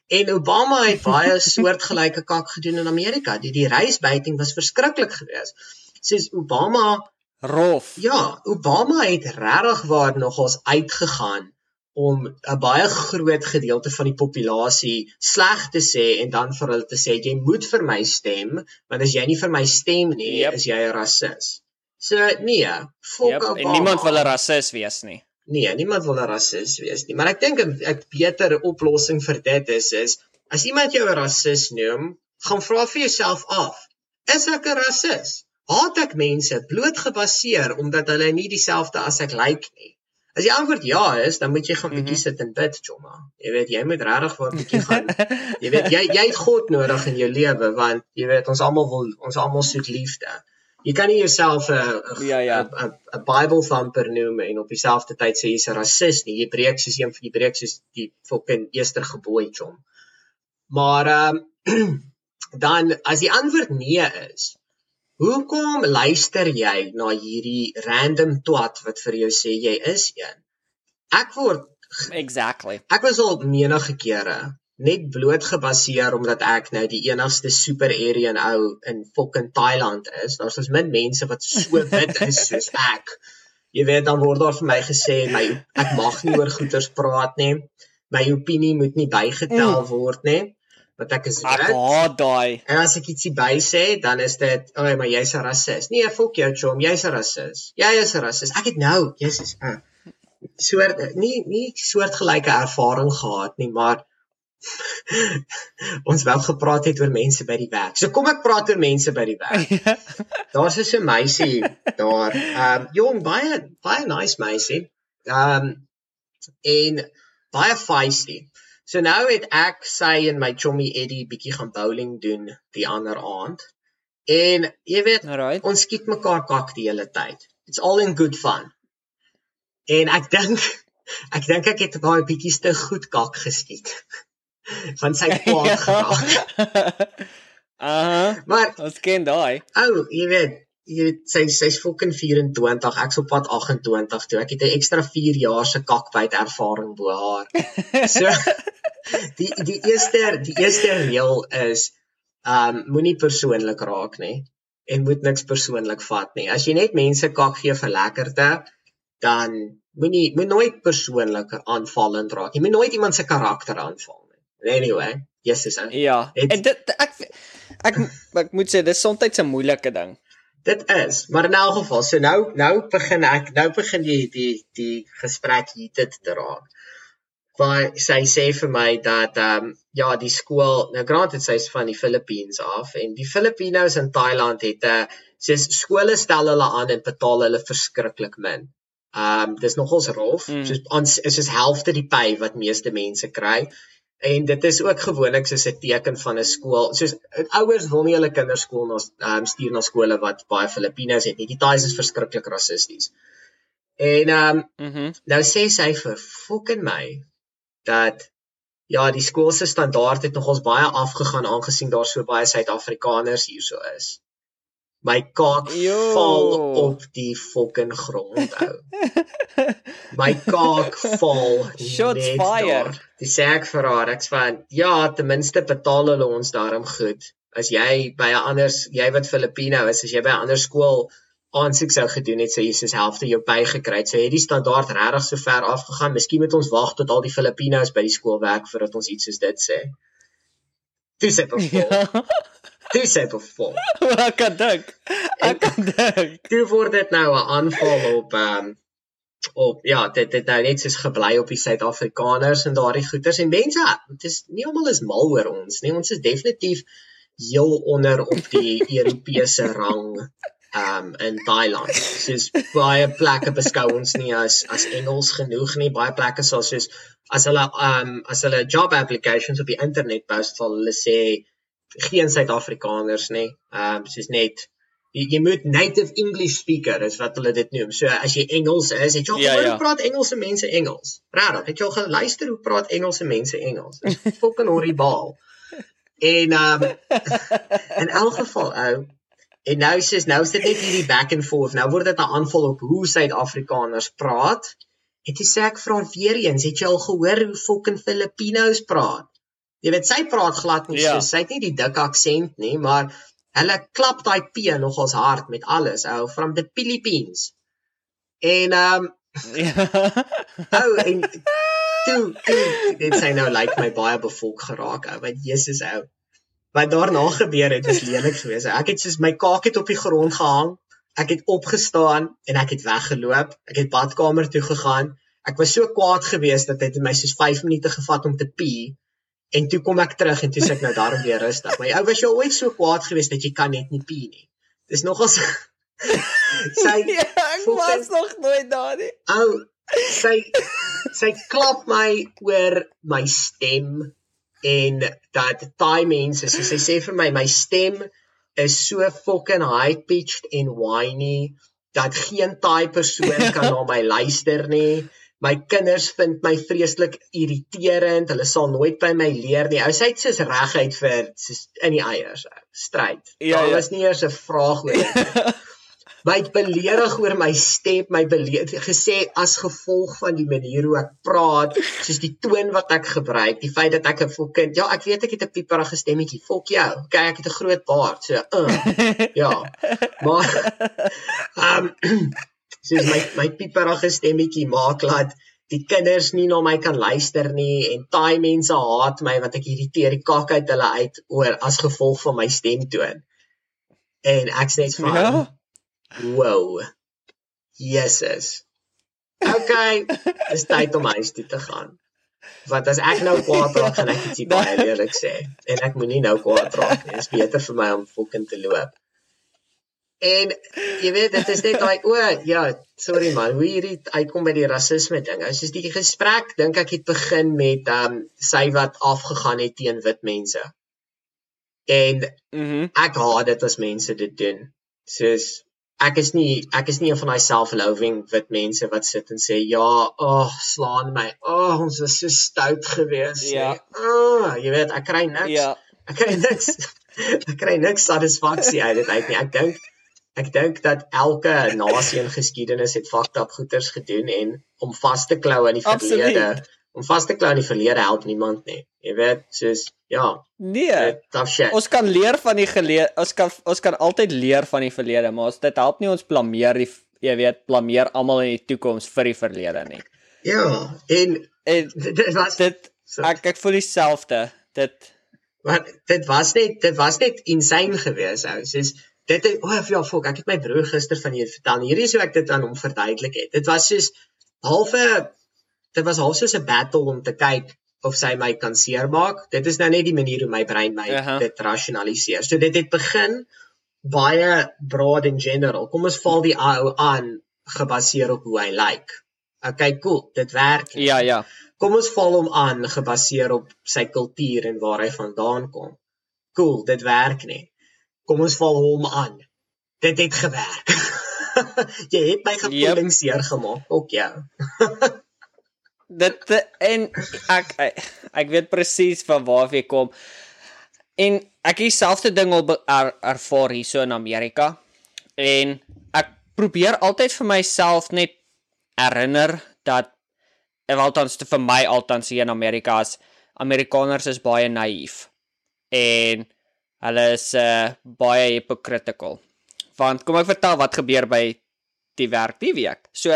S1: En Obama het baie [laughs] soortgelyke kak gedoen in Amerika. Die die reisbuiting was verskriklik geweest. Soos Obama
S2: Rof.
S1: Ja, Obama het regtig waar nogals uitgegaan om 'n baie groot gedeelte van die populasie sleg te sê en dan vir hulle te sê jy moet vir my stem, want as jy nie vir my stem nie,
S2: Yep.
S1: is jy 'n rasis. So nee, fuck
S2: Yep,
S1: Obama.
S2: en niemand wil 'n rasis wees nie.
S1: nee, niemand wil 'n rasis wees nie, maar ek dink 'n beter oplossing vir dit is is as iemand jou 'n rasis noem, gaan vra vir jouself af, is ek 'n rasis? Haat ek mense bloot gebaseer omdat hulle nie dieselfde as ek lyk like nie? As die antwoord ja is, dan moet jy gaan bietjie mm -hmm. sit en bid, Choma. Jy weet, jy moet regtig vir 'n bietjie gaan. [laughs] jy weet, jy jy het God nodig in jou lewe want jy weet ons almal wil ons almal soek liefde jy kan nie jouself 'n ja ja 'n 'n Bible thumper noem en op dieselfde tyd sê jy's 'n rasis nie. Jy breek soos een van die breek soos die fucking eerste gebod chom. Maar ehm um, [clears throat] dan as die antwoord nee is, hoekom luister jy na hierdie random twat wat vir jou sê jy is een? Ek word
S2: Exactly.
S1: Ek was al menige kere net bloot gebaseer omdat ek nou die enigste super Aryan ou in fucking Thailand is. Daar's ons min mense wat so [laughs] wit is soos ek. Jy weet dan word daar vir my gesê my ek mag nie oor goeters praat nie. My opinie moet nie bygetel mm. word nie. Want ek is
S2: wit. Ek daai.
S1: En as ek ietsie by sê, dan is dit, "Ag, oh, maar jy's 'n rasis." Nee, fuck jou, chom, jy's 'n rasis. Jy is 'n rasis. Ek het nou, Jesus, uh, soort nie nie soortgelyke ervaring gehad nie, maar [laughs] ons wou gepraat het oor mense by die werk. So kom ek praat oor mense by die werk. [laughs] Daar's 'n meisie daar. Ehm um, jong, baie baie nice meisie. Ehm um, en baie feisty. So nou het ek sy en my chommy Eddie bietjie gaan bowling doen die ander aand. En jy weet, right. ons skiet mekaar kak die hele tyd. It's all in good fun. En ek dink [laughs] ek dink ek het baie bietjies te goed kak geskiet [laughs] van sy kwaad [laughs] geraak.
S2: Aha. Maar ons ken daai.
S1: Ou, jy weet, jy weet sy sy's fucking 24, ek's op pad 28 toe. Ek het 'n ekstra 4 jaar se kakbyt ervaring bo haar. So [laughs] die die eerste die eerste reël is um moenie persoonlik raak nie en moet niks persoonlik vat nie. As jy net mense kak gee vir lekkerte, dan moenie moet nooit persoonlik aanvallend raak. Jy moet nooit iemand se karakter aanval Anyway, yes is.
S2: Ja. Het, en dit ek ek ek moet sê dis soms 'n moeilike ding.
S1: Dit is, maar in elk geval, so nou nou begin ek nou begin jy die die gesprek hier dit te raak. Want sy sê vir my dat ehm um, ja, die skool, nou granted sy's van die Filippines af en die Filipinos in Thailand het 'n uh, soos skole stel hulle aan en betaal hulle verskriklik min. Ehm um, dis nogals rof, mm. soos ons is soos helfte die pay wat meeste mense kry en dit is ook gewoonlik soos 'n teken van 'n skool. Soos ouers wil nie hulle kinders skool na um, stuur na skole wat baie Filipinos het nie. Die Thais is verskriklik rassisties. En ehm um, mm -hmm. nou sê sy vir fucking my dat ja, die skool se standaard het nogals baie afgegaan aangesien daar so baie Suid-Afrikaners hierso is my kaak Yo. val op die fucking grond ou. [laughs] my kaak val
S2: shots fire.
S1: Dis sê ek vir haar, ek's van ja, ten minste betaal hulle ons daarom goed. As jy by 'n ander jy wat Filipino is, as jy by 'n ander skool aansoek sou gedoen het, sou jy soos helfte jou by gekry het. So het die standaard regtig so ver afgegaan. Miskien moet ons wag tot al die Filipinos by die skool werk voordat ons iets soos dit sê. Dis ek. Ja. Dis het of vol. [laughs]
S2: Ek kan dink. Ek kan dink.
S1: Toe word dit nou 'n aanval op ehm um, op ja, dit het nou net soos gebly op die Suid-Afrikaners en daardie goeters en mense, dit is nie almal is mal oor ons nie. Ons is definitief heel onder op die [laughs] Europese rang um in Thailand. Soos baie plekke beskou ons nie as as Engels genoeg nie. Baie plekke sal soos as hulle um as hulle job applications op die internet post sal hulle sê geen Suid-Afrikaners nie. Ehm um, soos net jy, jy moet native English speaker is wat hulle dit noem. So as jy Engels is, het jy al ja, gehoor ja. hoe praat Engelse mense Engels? Regtig, het jy al geluister hoe praat Engelse mense Engels? [laughs] Fucking horrible. En ehm um, [laughs] in elk geval ou en nou sê nou is dit net hierdie back and forth. Nou word dit 'n aanval op hoe Suid-Afrikaners praat. En dit sê ek vra weer eens, het jy al gehoor hoe fucking Filipinos praat? Jy weet sy praat glad nie ja. so, sy het nie die dik aksent nie, maar hulle klap daai p nogals hard met alles, ou, from the Philippines. En ehm um, ou [laughs] en toe toe dit sy nou lyk like my baie bevolk geraak, ou, want Jesus ou. Wat daarna gebeur het, is lelik geweest. Ek het soos my kaak het op die grond gehang. Ek het opgestaan en ek het weggeloop. Ek het badkamer toe gegaan ek was so kwaad geweest dat dit my soos 5 minute gevat om te pee en toe kom ek terug en toe sê ek nou daarom weer rustig. My ou was jy ooit so kwaad geweest dat jy kan net nie pee nie. Dis nogals [laughs] sy
S2: ja, ek was nog nooit daar nie.
S1: Ou sy sy klap my oor my stem en dat taai mense so sy sê vir my my stem is so fucking high pitched en whiny dat geen taai persoon kan na my luister nie. My kinders vind my vreeslik irriterend. Hulle sal nooit by my leer nie. Ou sê dit is reguit vir soos in die eiers. Stryd. Ja, Daar ja. was nie eers 'n vraag oor dit. [laughs] my beledig oor my stem, my beledig gesê as gevolg van die manier hoe ek praat, soos die toon wat ek gebruik, die feit dat ek 'n vol kind, ja, ek weet ek het 'n pieperige stemmetjie, fok jou. Okay, ek het 'n groot baard, so uh, [laughs] ja. Maar [laughs] ehm um, soos my my pieperige stemmetjie maak laat die kinders nie na my kan luister nie en taai mense haat my want ek irriteer die kak uit hulle uit oor as gevolg van my stemtoon. En ek sê net vir ja? Wow. Jesus. Okay, dis tyd om huis toe te gaan. Want as ek nou kwaad raak, gaan ek dit baie [laughs] eerlik sê en ek moenie nou kwaad raak nie. Dit is beter vir my om fucking te loop. En jy weet dit is net daai o, ja, sorry man, hoe hierdie uitkom by die rasisme ding. As jy die gesprek dink ek het begin met um sy wat afgegaan het teen wit mense. En
S2: mm
S1: ek haat dit as mense dit doen. Soos ek is nie ek is nie een van daai self-loving wit mense wat sit en sê ja, ag, oh, slaan my. Ag, oh, ons was so stout geweest.
S2: Ja.
S1: Ag, oh, jy weet, ek kry niks.
S2: Ja.
S1: Ek kry niks. [laughs] ek kry niks satisfaksie uit dit uit nie. Ek dink ek dink dat elke nasie in geskiedenis het fucked up goeters gedoen en om vas te klou aan die verlede. Absoluut om vas te klou in die verlede help niemand nie. Jy weet, soos ja.
S2: Nee. Ons kan leer van die geleer ons kan ons kan altyd leer van die verlede, maar ons dit help nie ons blameer die jy weet, blameer almal in die toekoms vir die verlede nie.
S1: Ja, en, en [laughs] dit was
S2: dit ek ek voel dieselfde. Dit
S1: wat dit was net dit was net insane geweest ou. Soos dit het, oh ja, fok, ek het my broer gister van hier vertel. Hierdie is hoe ek dit aan hom verduidelik het. Dit was soos halfe dit was half soos 'n battle om te kyk of sy my kan seermaak. Dit is nou net die manier hoe my brein my uh -huh. dit rasionaliseer. So dit het begin baie broad in general. Kom ons val die ou aan gebaseer op hoe hy lyk. Like. Okay, cool. Dit werk.
S2: Ja, ja.
S1: Kom ons val hom aan gebaseer op sy kultuur en waar hy vandaan kom. Cool, dit werk nie. Kom ons val hom aan. Dit het gewerk. [laughs] Jy het my gevoelens yep. seer gemaak, ook jou. [laughs]
S2: dit en ek ek weet presies van waar jy kom. En ek dieselfde ding al er, ervaar hierso in Amerika. En ek probeer altyd vir myself net herinner dat althans vir my althans hier in Amerika as Amerikaners is baie naïef. En hulle is uh, baie hypocritical. Want kom ek vertel wat gebeur by die werk die week. So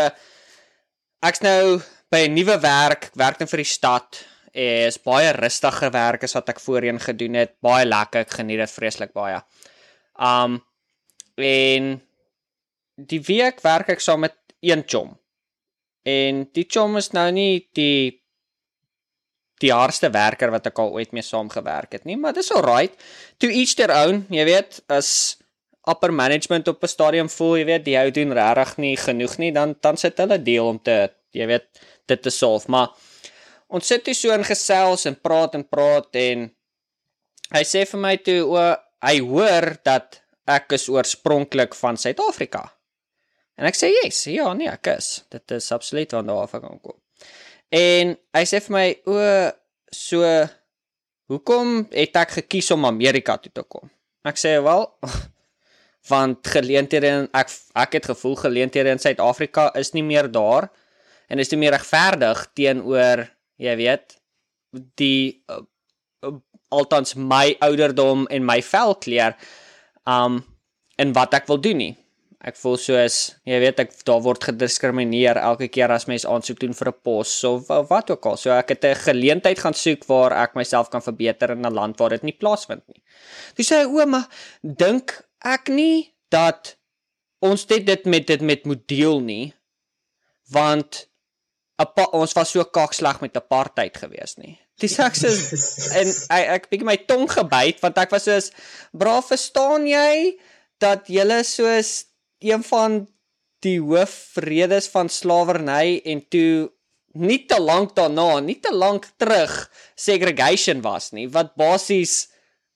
S2: ek's nou by 'n nuwe werk, werk net vir die stad. Is baie rustige werk as wat ek voorheen gedoen het. Baie lekker, ek geniet dit vreeslik baie. Um en die week werk ek saam met een chom. En die chom is nou nie die die hardste werker wat ek al ooit mee saam gewerk het nie, maar dis alright. To each their own, jy weet, as upper management op 'n stadium voel, jy weet, die hou doen regtig nie genoeg nie, dan dan sit hulle deel om te, jy weet, dit te solf. Maar ons sit hier so in gesels en praat en praat en hy sê vir my toe o hy hoor dat ek is oorspronklik van Suid-Afrika. En ek sê yes, ja nee, ek is. Dit is absoluut van daar af gekom. En hy sê vir my o so hoekom het ek gekies om Amerika toe te kom? Ek sê wel [laughs] want geleenthede ek ek het gevoel geleenthede in Suid-Afrika is nie meer daar en is dit meer regverdig teenoor jy weet die uh, uh, altans my ouderdom en my velkleur um en wat ek wil doen nie ek voel soos jy weet ek daar word gediskrimineer elke keer as mens aansoek doen vir 'n pos. Of wat ook al. So ek het 'n geleentheid gaan soek waar ek myself kan verbeter in 'n land waar dit nie plaasvind nie. Dis sê ouma dink ek nie dat ons dit dit met dit met moet deel nie want apa, ons was so kakslag met apartheid gewees nie. Dis ek sê [laughs] en ek ek bietjie my tong gebyt want ek was soos braaf verstaan jy dat julle soos een van die hoofredes van slawerny en toe nie te lank daarna, nie te lank terug segregation was nie, wat basies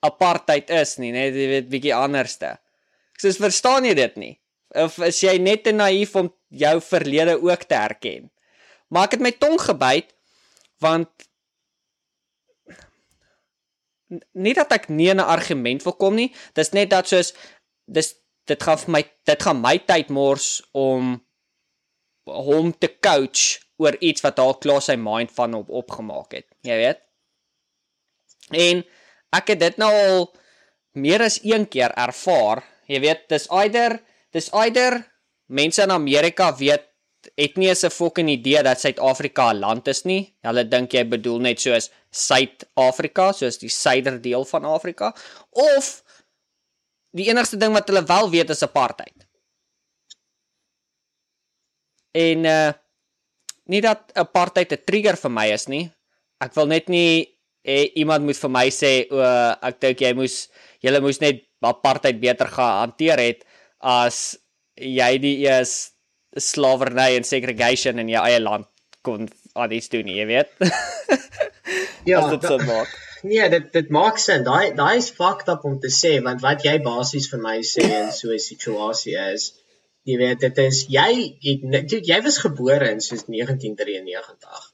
S2: apartheid is nie, net jy weet bietjie anderste. Ek sê verstaan jy dit nie? Of is jy net te naïef om jou verlede ook te erken? Maar ek het my tong gebyt want nie dat ek nie 'n argument wil kom nie, dis net dat soos dis dit gaan vir my dit gaan my tyd mors om hom te coach oor iets wat al klaar sy mind van op opgemaak het. Jy weet. En ek het dit nou al meer as een keer ervaar. Jy weet, dis either dis either mense in Amerika weet het nie eens 'n fucking idee dat Suid-Afrika 'n land is nie. Hulle dink jy bedoel net soos Suid-Afrika, soos die suiderdeel van Afrika, of die enigste ding wat hulle wel weet is apartheid. En uh nie dat apartheid 'n trigger vir my is nie. Ek wil net nie hê iemand moet vir my sê o, ek dink jy moes julle moes net apartheid beter gehanteer het as jy die eers slawerny en segregation in jou eie land kon aan iets doen, jy weet. [laughs]
S1: Ja,
S2: As dit
S1: da-
S2: so maak.
S1: Nee, dit dit maak sin. Daai daai is fucked up om te sê want wat jy basies vir my sê in so 'n situasie is jy weet dit is jy het dude, jy was gebore in soos 1993.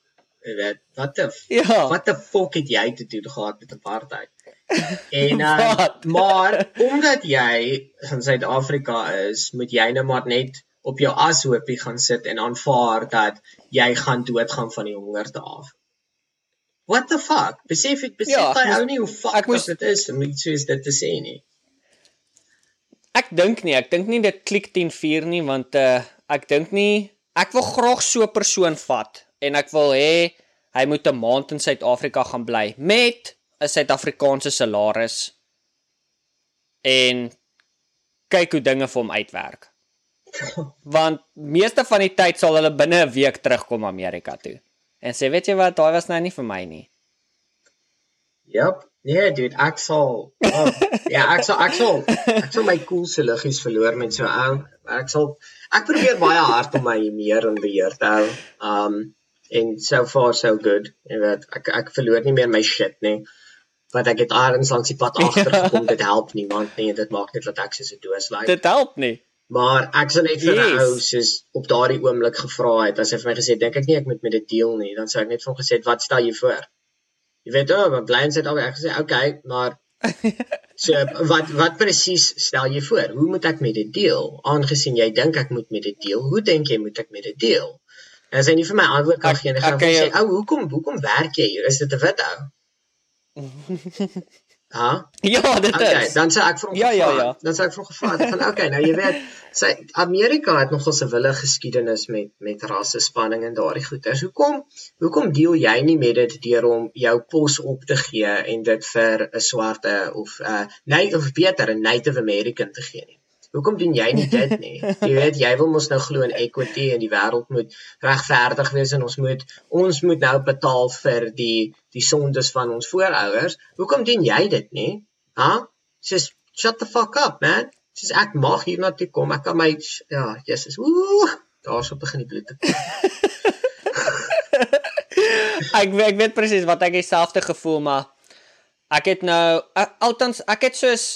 S1: Jy weet, wat die
S2: Ja.
S1: wat die fuck het jy te doen gehad met apartheid? [laughs] En uh, maar omdat jy in Suid-Afrika is, moet jy nou maar net op jou ashoopie gaan sit en aanvaar dat jy gaan doodgaan van die hongerte af. What the fuck? Besef ek besef
S2: Ja, ek
S1: jy
S2: moes-
S1: ou nie hoe fuck
S2: ek moes-
S1: dit is om iets soos dit te sê nie.
S2: Ek dink nie, ek dink nie dit klik 10:4 nie want uh ek dink nie ek wil graag so 'n persoon vat en ek wil hê hy moet 'n maand in Suid-Afrika gaan bly met 'n Suid-Afrikaanse salaris en kyk hoe dinge vir hom uitwerk. [laughs] Want meeste van die tyd sal hulle binne 'n week terugkom Amerika toe. En sê, weet jy wat, daai was nou nie vir my nie.
S1: Yep. Nee, dude, ek sal oh, ja, ek sal ek sal ek sal my coolste liggies verloor met so ou. Ek sal ek probeer baie hard om my meer in beheer te hou. Um en so far so good. Jy weet, ek ek verloor nie meer my shit nie. Want ek het aards langs die pad [laughs] agtergekom. dit help niemand nie. Dit maak net dat ek soos 'n doos lyk.
S2: Dit help nie.
S1: Maar ek sou net vir 'n
S2: Yes.
S1: ou soos op daardie oomblik gevra het as hy vir my gesê het, dink ek nie ek moet met dit deel nie, dan sou ek net vir hom gesê het, wat stel jy voor? Jy weet o, oh, bly in Suid-Afrika. Ek gesê, "Okay, maar [laughs] so wat wat presies stel jy voor? Hoe moet ek met dit deel? Aangesien jy dink ek moet met dit deel, hoe dink jy moet ek met dit deel?" En as hy nie vir my antwoord kan gee nie, gaan ek sê, "Ou, hoekom hoekom werk jy hier? Is dit 'n wit ou?" [laughs] Ha?
S2: Ja, dit
S1: Okay,
S2: is.
S1: dan sê ek vir hom
S2: Ja, ja, ja.
S1: Dan sê ek vir hom gevra van okay, nou jy weet, sy Amerika het nogal 'n wille geskiedenis met met rasse spanning en daardie goeters. Hoekom hoekom deel jy nie met dit deur om jou pos op te gee en dit vir 'n swarte of 'n uh, nee of beter 'n Native American te gee nie? [laughs] Hoekom doen jy nie dit nie? Jy weet, jy wil mos nou glo in equity en die wêreld moet regverdig wees en ons moet ons moet nou betaal vir die die sondes van ons voorouers. Hoekom doen jy dit nie? Ha? Just shut the fuck up, man. Dis ek mag hier na toe kom. Ek kan my ja, Jesus. Ooh, daarso begin die bloed te kom. [laughs]
S2: ek ek weet presies wat ek dieselfde gevoel maar ek het nou althans ek het soos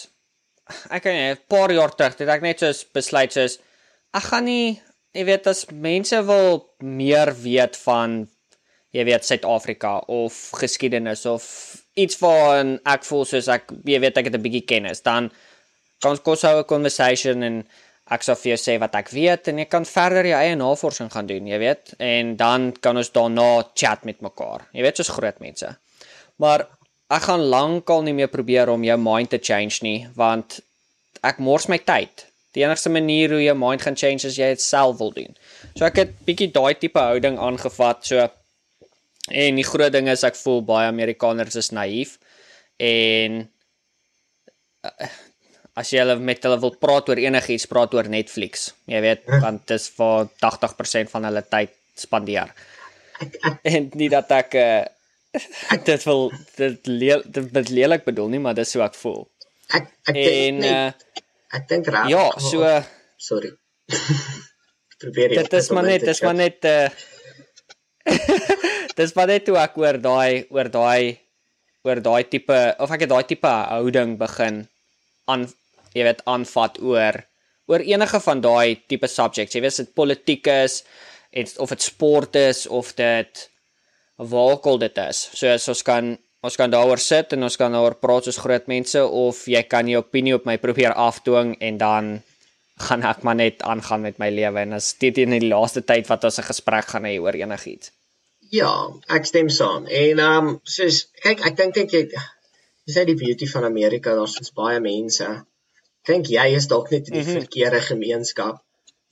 S2: ek weet nie 'n paar jaar terug het ek net soos besluit soos ek gaan nie jy weet as mense wil meer weet van jy weet Suid-Afrika of geskiedenis of iets van ek voel soos ek jy weet ek het 'n bietjie kennis dan kan ons kos hou 'n conversation en ek sal vir jou sê wat ek weet en jy kan verder jou eie navorsing gaan doen, jy weet, en dan kan ons daarna chat met mekaar. Jy weet, soos groot mense. Maar ek gaan lankal nie meer probeer om jou mind te change nie, want ek mors my tyd. Die enigste manier hoe jou mind gaan change is jy dit self wil doen. So ek het bietjie daai tipe houding aangevat. So en die groot ding is ek voel baie Amerikaners is naïef en as jy hulle met hulle wil praat oor enigiets, praat oor Netflix. Jy weet, want dis waar 80% van hulle tyd spandeer.
S1: ek, ek, [laughs]
S2: en nie dat ek uh, dit wil dit leel, dit dit lelik bedoel nie, maar dis hoe ek voel.
S1: ek ek
S2: En
S1: dink
S2: uh,
S1: ek dink reg.
S2: ja, so uh,
S1: sorry. [laughs] Probeer jy
S2: dit is maar net dis maar net uh, [laughs] dis maar net hoe ek oor daai oor daai oor daai tipe of ek het daai tipe houding begin aan jy weet aanvat oor oor enige van daai tipe subjects. Jy weet dit politiek is en of dit sport is of dit waar al dit is. So as ons kan ons kan daaroor sit en ons kan daaroor praat soos groot mense of jy kan jou opinie op my probeer afdwing en dan gaan ek maar net aangaan met my lewe en as dit in die laaste tyd wat ons 'n gesprek gaan hê oor enigiets.
S1: Ja, ek stem saam. En ehm um, soos kyk, ek dink ek jy dis net die beauty van Amerika, daar's ons baie mense. Ek dink jy is dalk net in die mm. -hmm. verkeerde gemeenskap.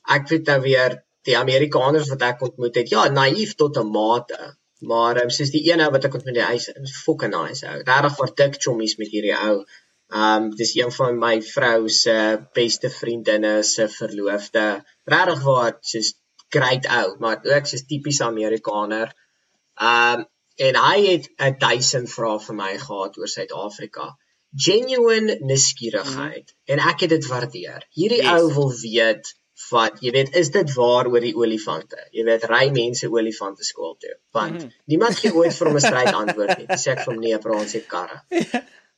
S1: Ek weet nou weer die Amerikaners wat ek ontmoet het, ja, naïef tot 'n mate. Maar um, soos die een ou wat ek ontmoet hy's is fucking nice ou. Regtig waar dik chommies met hierdie ou. Um, dis een van my vrou se beste vriendinne se verloofde. Regtig waar soos great ou, maar ook soos tipies Amerikaner. Um, en hy het 'n duisend vrae vir my gehad oor Suid-Afrika. Genuine nuuskierigheid mm. en ek het dit waardeer. Hierdie
S2: yes.
S1: ou wil weet wat, jy weet, is dit waar oor die olifante? Jy weet, ry mense olifante skool toe. Want mm.
S2: Mhm.
S1: niemand gee ooit vir hom 'n stryd antwoord nie. Dis ek vir hom nee, ons het karre.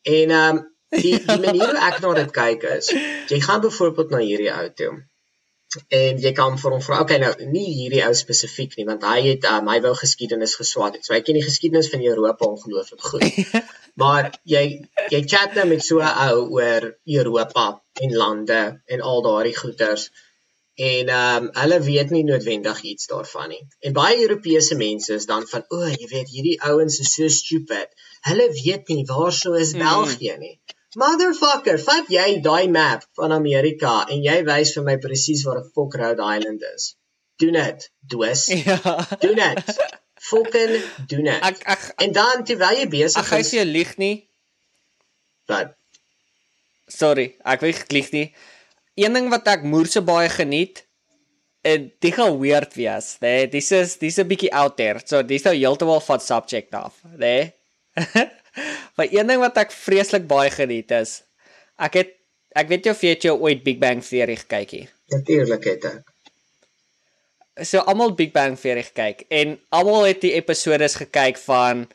S1: En ehm um, die die manier hoe ek na dit kyk is, jy gaan byvoorbeeld na hierdie ou toe en jy kan vir hom vra, okay nou, nie hierdie ou spesifiek nie, want hy het um, hy wou geskiedenis geswaat het. So hy ken die geskiedenis van Europa ongelooflik goed. [laughs] maar jy jy chat nou met so 'n ou oor Europa en lande en al daardie goeters. En ehm um, hulle weet nie noodwendig iets daarvan nie. En baie Europese mense is dan van, "O, jy weet, hierdie ouens is so stupid. Hulle weet nie waar so is
S2: Mhm.
S1: België nie." Motherfucker, vat jy daai map van Amerika en jy wys vir my presies waar 'n fok Rhode Island is. Doen dit, doos. [laughs]
S2: Ja.
S1: Doen dit. Fucking doen dit.
S2: Ek ek
S1: En dan terwyl jy
S2: ek
S1: besig
S2: gaan
S1: is,
S2: vir jou lieg nie.
S1: wat
S2: Sorry, ek wil lieg nie. Een ding wat ek moerse baie geniet, en dit gaan weird wees, né? Nee, dis is dis 'n bietjie out there. So dis nou heeltemal van subject af, né? Nee? [laughs] maar een ding wat ek vreeslik baie geniet is, ek het ek weet jy of jy het jou ooit Big Bang Theory gekyk het.
S1: natuurlik het ek.
S2: so almal Big Bang Theory gekyk en almal het die episodes gekyk van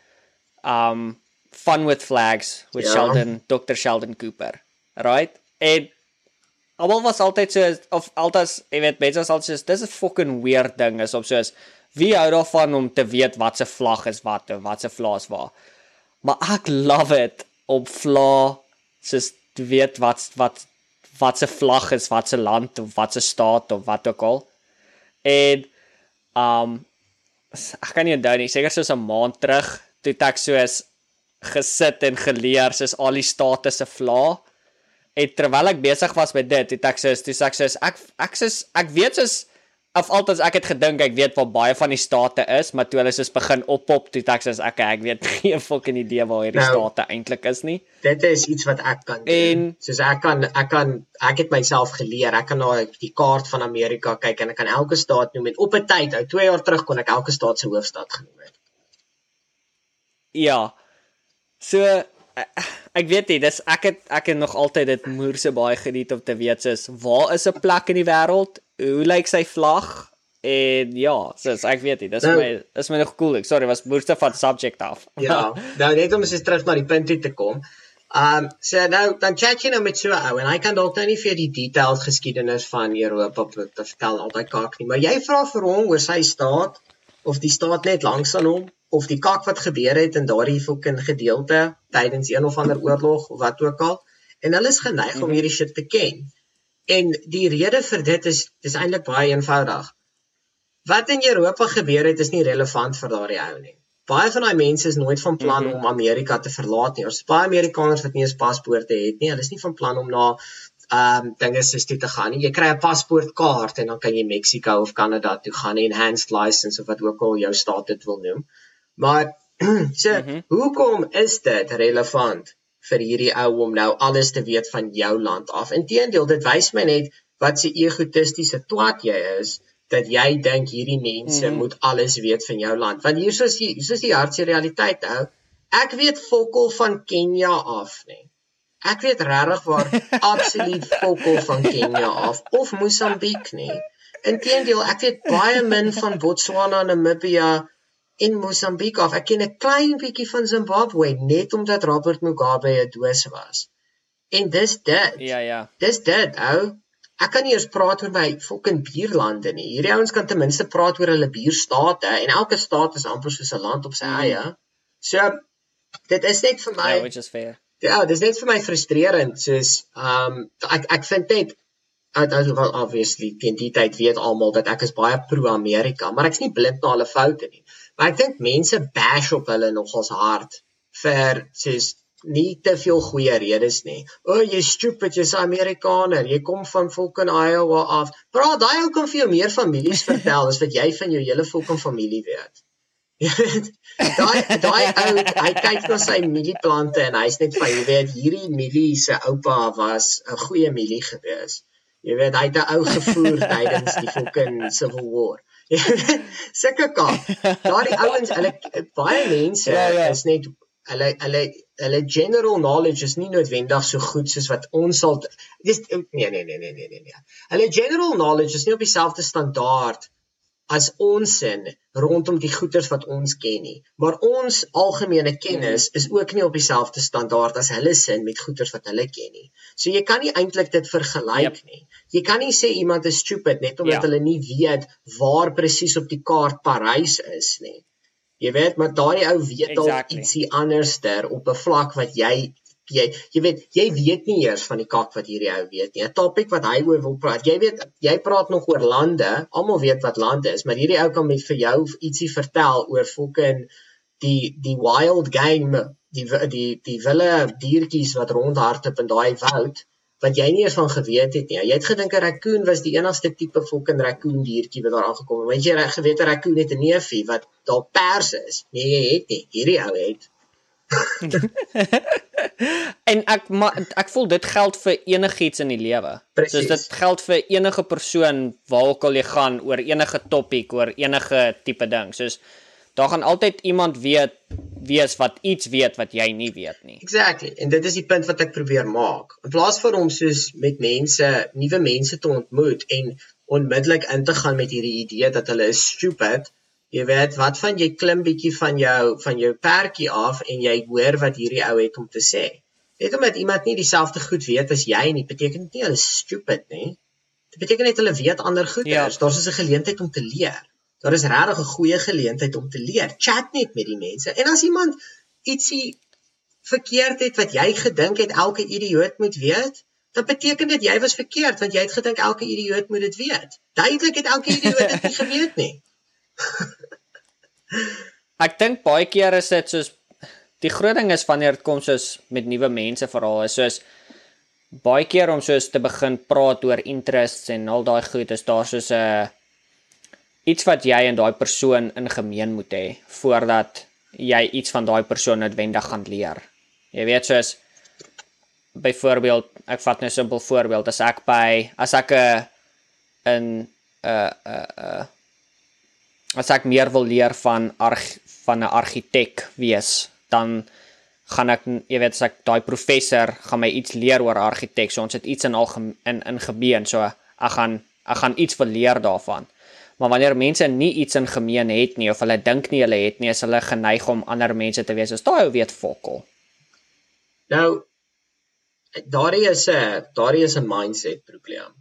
S2: um Fun with Flags with
S1: Ja.
S2: Sheldon Dr Sheldon Cooper. Right? En almal was altyd so of altyd jy weet mense was altyd so dis 'n fucking weird ding is op soos wie hou daarvan om te weet wat se vlag is wat en wat se vlag is waar. Maar ek love it om vla soos te weet wat wat wat se vlag is, wat se land of wat se staat of wat ook al. En um ek kan nie onthou nie, seker soos 'n maand terug toe ek soos gesit en geleer soos al die state se vla. En terwyl ek besig was met dit, het ek toe sê ek soos ek ek soos ek weet soos of altyd ek het gedink ek weet waar baie van die state is, maar toe hulle soos begin oppop, toe het ek soos okay, ek weet [laughs] geen fucking idee waar hierdie
S1: Nou,
S2: state eintlik is nie.
S1: Dit is iets wat ek kan doen.
S2: En-
S1: soos ek kan ek kan ek het myself geleer. Ek kan na die kaart van Amerika kyk en ek kan elke staat noem en op 'n tyd, ou 2 jaar terug kon ek elke staat se hoofstad genoem het.
S2: Ja. So eh, ek weet nie, dis ek het ek het nog altyd dit moerse baie geniet om te weet soos waar is 'n plek in die wêreld? Hoe lyk sy vlag? En ja, soos ek weet nie, dis
S1: Nou-
S2: my dis my nog cool. Ek sorry, was moerse van subject af.
S1: Ja, nou net om eens terug na die punt toe te kom. Um so nou dan chat jy nou met so 'n ou en hy kan dalk nou nie vir die detailed geskiedenis van Europa te te vertel altyd kak nie, maar jy vra vir hom oor sy staat of die staat net langs aan hom of die kak wat gebeur het in daardie fucking gedeelte tydens een of ander oorlog of wat ook al en hulle is geneig om
S2: Mhm.
S1: hierdie shit te ken. En die rede vir dit is dis eintlik baie eenvoudig. Wat in Europa gebeur het is nie relevant vir daardie ou nie. Baie van daai mense is nooit van plan
S2: Mhm.
S1: om Amerika te verlaat nie. Ons baie Amerikaners wat nie eens paspoorte het nie. Hulle is nie van plan om na um, dinge soos toe te gaan nie. Jy kry 'n paspoortkaart en dan kan jy Mexiko of Kanada toe gaan en enhanced license of wat ook al jou staat dit wil noem. Maar [clears throat] so, mm. -hmm. hoekom is dit relevant vir hierdie ou om nou alles te weet van jou land af? Inteendeel, dit wys my net wat se egotistiese twat jy is dat jy dink hierdie mense mm -hmm. moet alles weet van jou land. Want hier is die soos die hartse realiteit hou. Ek weet fokol van Kenia af, nee. Ek weet regtig waar absoluut fokol van Kenia af of Mosambiek nie. Inteendeel, ek weet baie min van Botswana, Namibia en Mosambiek af. Ek ken 'n klein bietjie van Zimbabwe net omdat Robert Mugabe 'n doos was. En dis dit.
S2: Ja, ja.
S1: Dis dit, ou. Ek kan nie eers praat oor my fucking buurlande nie. Hierdie ouens kan ten minste praat oor hulle buurstate en elke staat is amper soos 'n land op sy eie. So dit is net vir my
S2: Ja, which is fair.
S1: Ja, dit is net vir my frustrerend soos ehm um, ek ek vind net as well obviously teen die tyd weet almal dat ek is baie pro-Amerika, maar ek's nie blind na hulle foute nie. Maar ek dink mense bash op hulle nogals hard vir soos nie te veel goeie redes nie. O, oh, jy stupid, jy's Amerikaner. Jy kom van fucking Iowa af. Praat daai ou kan vir jou meer families vertel as wat jy van jou hele fucking familie weet. [laughs] daai daai ou, hy kyk na sy mielieplante en hy's net van jy weet hierdie mielie se oupa was 'n goeie mielie gewees. Jy weet hy het 'n ou gevoer [laughs] tydens die fucking Civil War. Sulke kak. Daardie ouens, hulle baie mense ja, ja. is net hulle hulle hulle general knowledge is nie noodwendig so goed soos wat ons sal dis nee nee nee nee nee nee nee. Hulle general knowledge is nie op dieselfde standaard as ons in rondom die goeders wat ons ken nie. Maar ons algemene kennis is ook nie op dieselfde standaard as hulle sin met goeders wat hulle ken nie. So jy kan nie eintlik dit vergelyk yep. nie. Jy kan nie sê iemand is stupid net omdat ja. hulle nie weet waar presies op die kaart Parys is nie. Jy weet, maar daai ou weet dalk exactly. ietsie anderster op 'n vlak wat jy jy jy weet, jy weet nie eers van die kak wat hierdie ou weet nie. 'n Topik wat hy oor wil praat. Jy weet, jy praat nog oor lande. Almal weet wat lande is, maar hierdie ou kan met vir jou ietsie vertel oor fucking die die wild game, die die die wille diertjies wat rondhardloop in daai woud wat jy nie eens van geweet het nie. Jy het gedink 'n raccoon was die enigste tipe fucking raccoon diertjie wat daar aangekom het. Want jy reg geweet 'n raccoon het 'n neefie wat daar pers is. Nee, jy het nie. Hierdie ou het. [laughs]
S2: en ek ma, ek voel dit geld vir enigiets in die lewe. So dit geld vir enige persoon waar ook al jy gaan oor enige topik, oor enige tipe ding. Soos daar gaan altyd iemand weet wees wat iets weet wat jy nie weet nie.
S1: Exactly. En dit is die punt wat ek probeer maak. In plaas van om soos met mense, nuwe mense te ontmoet en onmiddellik in te gaan met hierdie idee dat hulle is stupid, jy weet, wat van jy klim bietjie van jou van jou perkie af en jy hoor wat hierdie ou het om te sê. Net omdat iemand nie dieselfde goed weet as jy nie, beteken dit nie hulle is stupid nie. Dit beteken net hulle weet ander goeders. Ja. Daar's 'n geleentheid om te leer daar is regtig 'n goeie geleentheid om te leer. Chat net met die mense. En as iemand ietsie verkeerd het wat jy gedink het elke idioot moet weet, dan beteken dit jy was verkeerd want jy het gedink elke idioot moet dit weet. Duidelik het elke idioot dit nie [laughs] geweet nie.
S2: Ek dink baie keer is dit soos die groot ding is wanneer dit kom soos met nuwe mense veral is soos baie keer om soos te begin praat oor interests en al daai goed is daar soos 'n uh, iets wat jy en daai persoon in gemeen moet hê voordat jy iets van daai persoon noodwendig gaan leer. Jy weet soos byvoorbeeld, ek vat nou 'n simpel voorbeeld, as ek by as ek 'n in 'n 'n 'n as ek meer wil leer van arg, van 'n argitek wees, dan gaan ek jy weet as ek daai professor gaan my iets leer oor argitek, so ons het iets in al in in gebeen, so ek gaan ek gaan iets wil leer daarvan. Maar wanneer mense nie iets in gemeen het nie of hulle dink nie hulle het nie, is hulle geneig om ander mense te wees as daai ou weet fokol.
S1: Nou daardie is 'n daardie is 'n mindset probleem.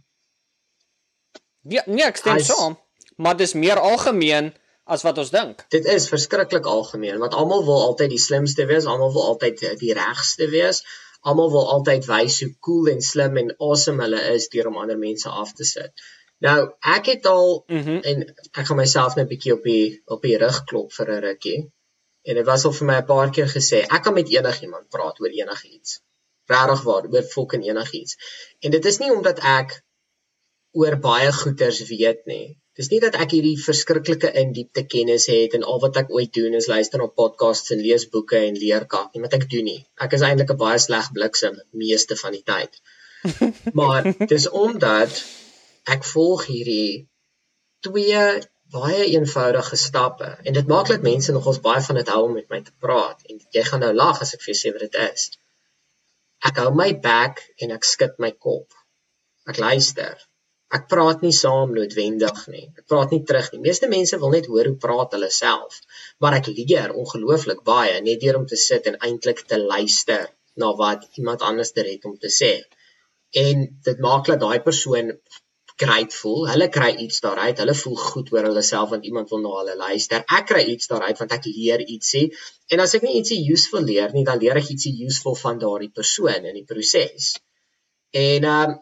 S2: Ja, nee, ek stem saam, maar dis meer algemeen as wat ons dink.
S1: Dit is verskriklik algemeen want almal wil altyd die slimste wees, almal wil altyd die regste wees. Almal wil altyd wys hoe cool en slim en awesome hulle is deur om ander mense af te sit. Nou, ek het al mm -hmm. en ek gaan myself net 'n bietjie op die op die rug klop vir 'n rukkie. En dit was al vir my 'n paar keer gesê, ek kan met enigiemand praat oor enigiets. Regtig waar, oor fucking enigiets. En dit is nie omdat ek oor baie goeters weet nie. Dis nie dat ek hierdie verskriklike in-diepte kennis het en al wat ek ooit doen is luister na podcasts en lees boeke en leer kak nie, wat ek doen nie. Ek is eintlik 'n baie sleg bliksem meeste van die tyd. [laughs] Maar dis omdat ek volg hierdie twee baie eenvoudige stappe en dit maak dat mense nogals baie van dit hou om met my te praat en jy gaan nou lag as ek vir jou sê wat dit is. Ek hou my bek en ek skud my kop. Ek luister. Ek praat nie saam noodwendig nie. Ek praat nie terug nie. Meeste mense wil net hoor hoe praat hulle self, maar ek leer ongelooflik baie net deur om te sit en eintlik te luister na wat iemand anders het om te sê. En dit maak dat daai persoon grateful. Hulle kry iets daaruit. Hulle voel goed oor hulle self want iemand wil na hulle luister. Ek kry iets daaruit want ek leer ietsie. En as ek nie ietsie useful leer nie, dan leer ek ietsie useful van daardie persoon in die proses. En ehm um,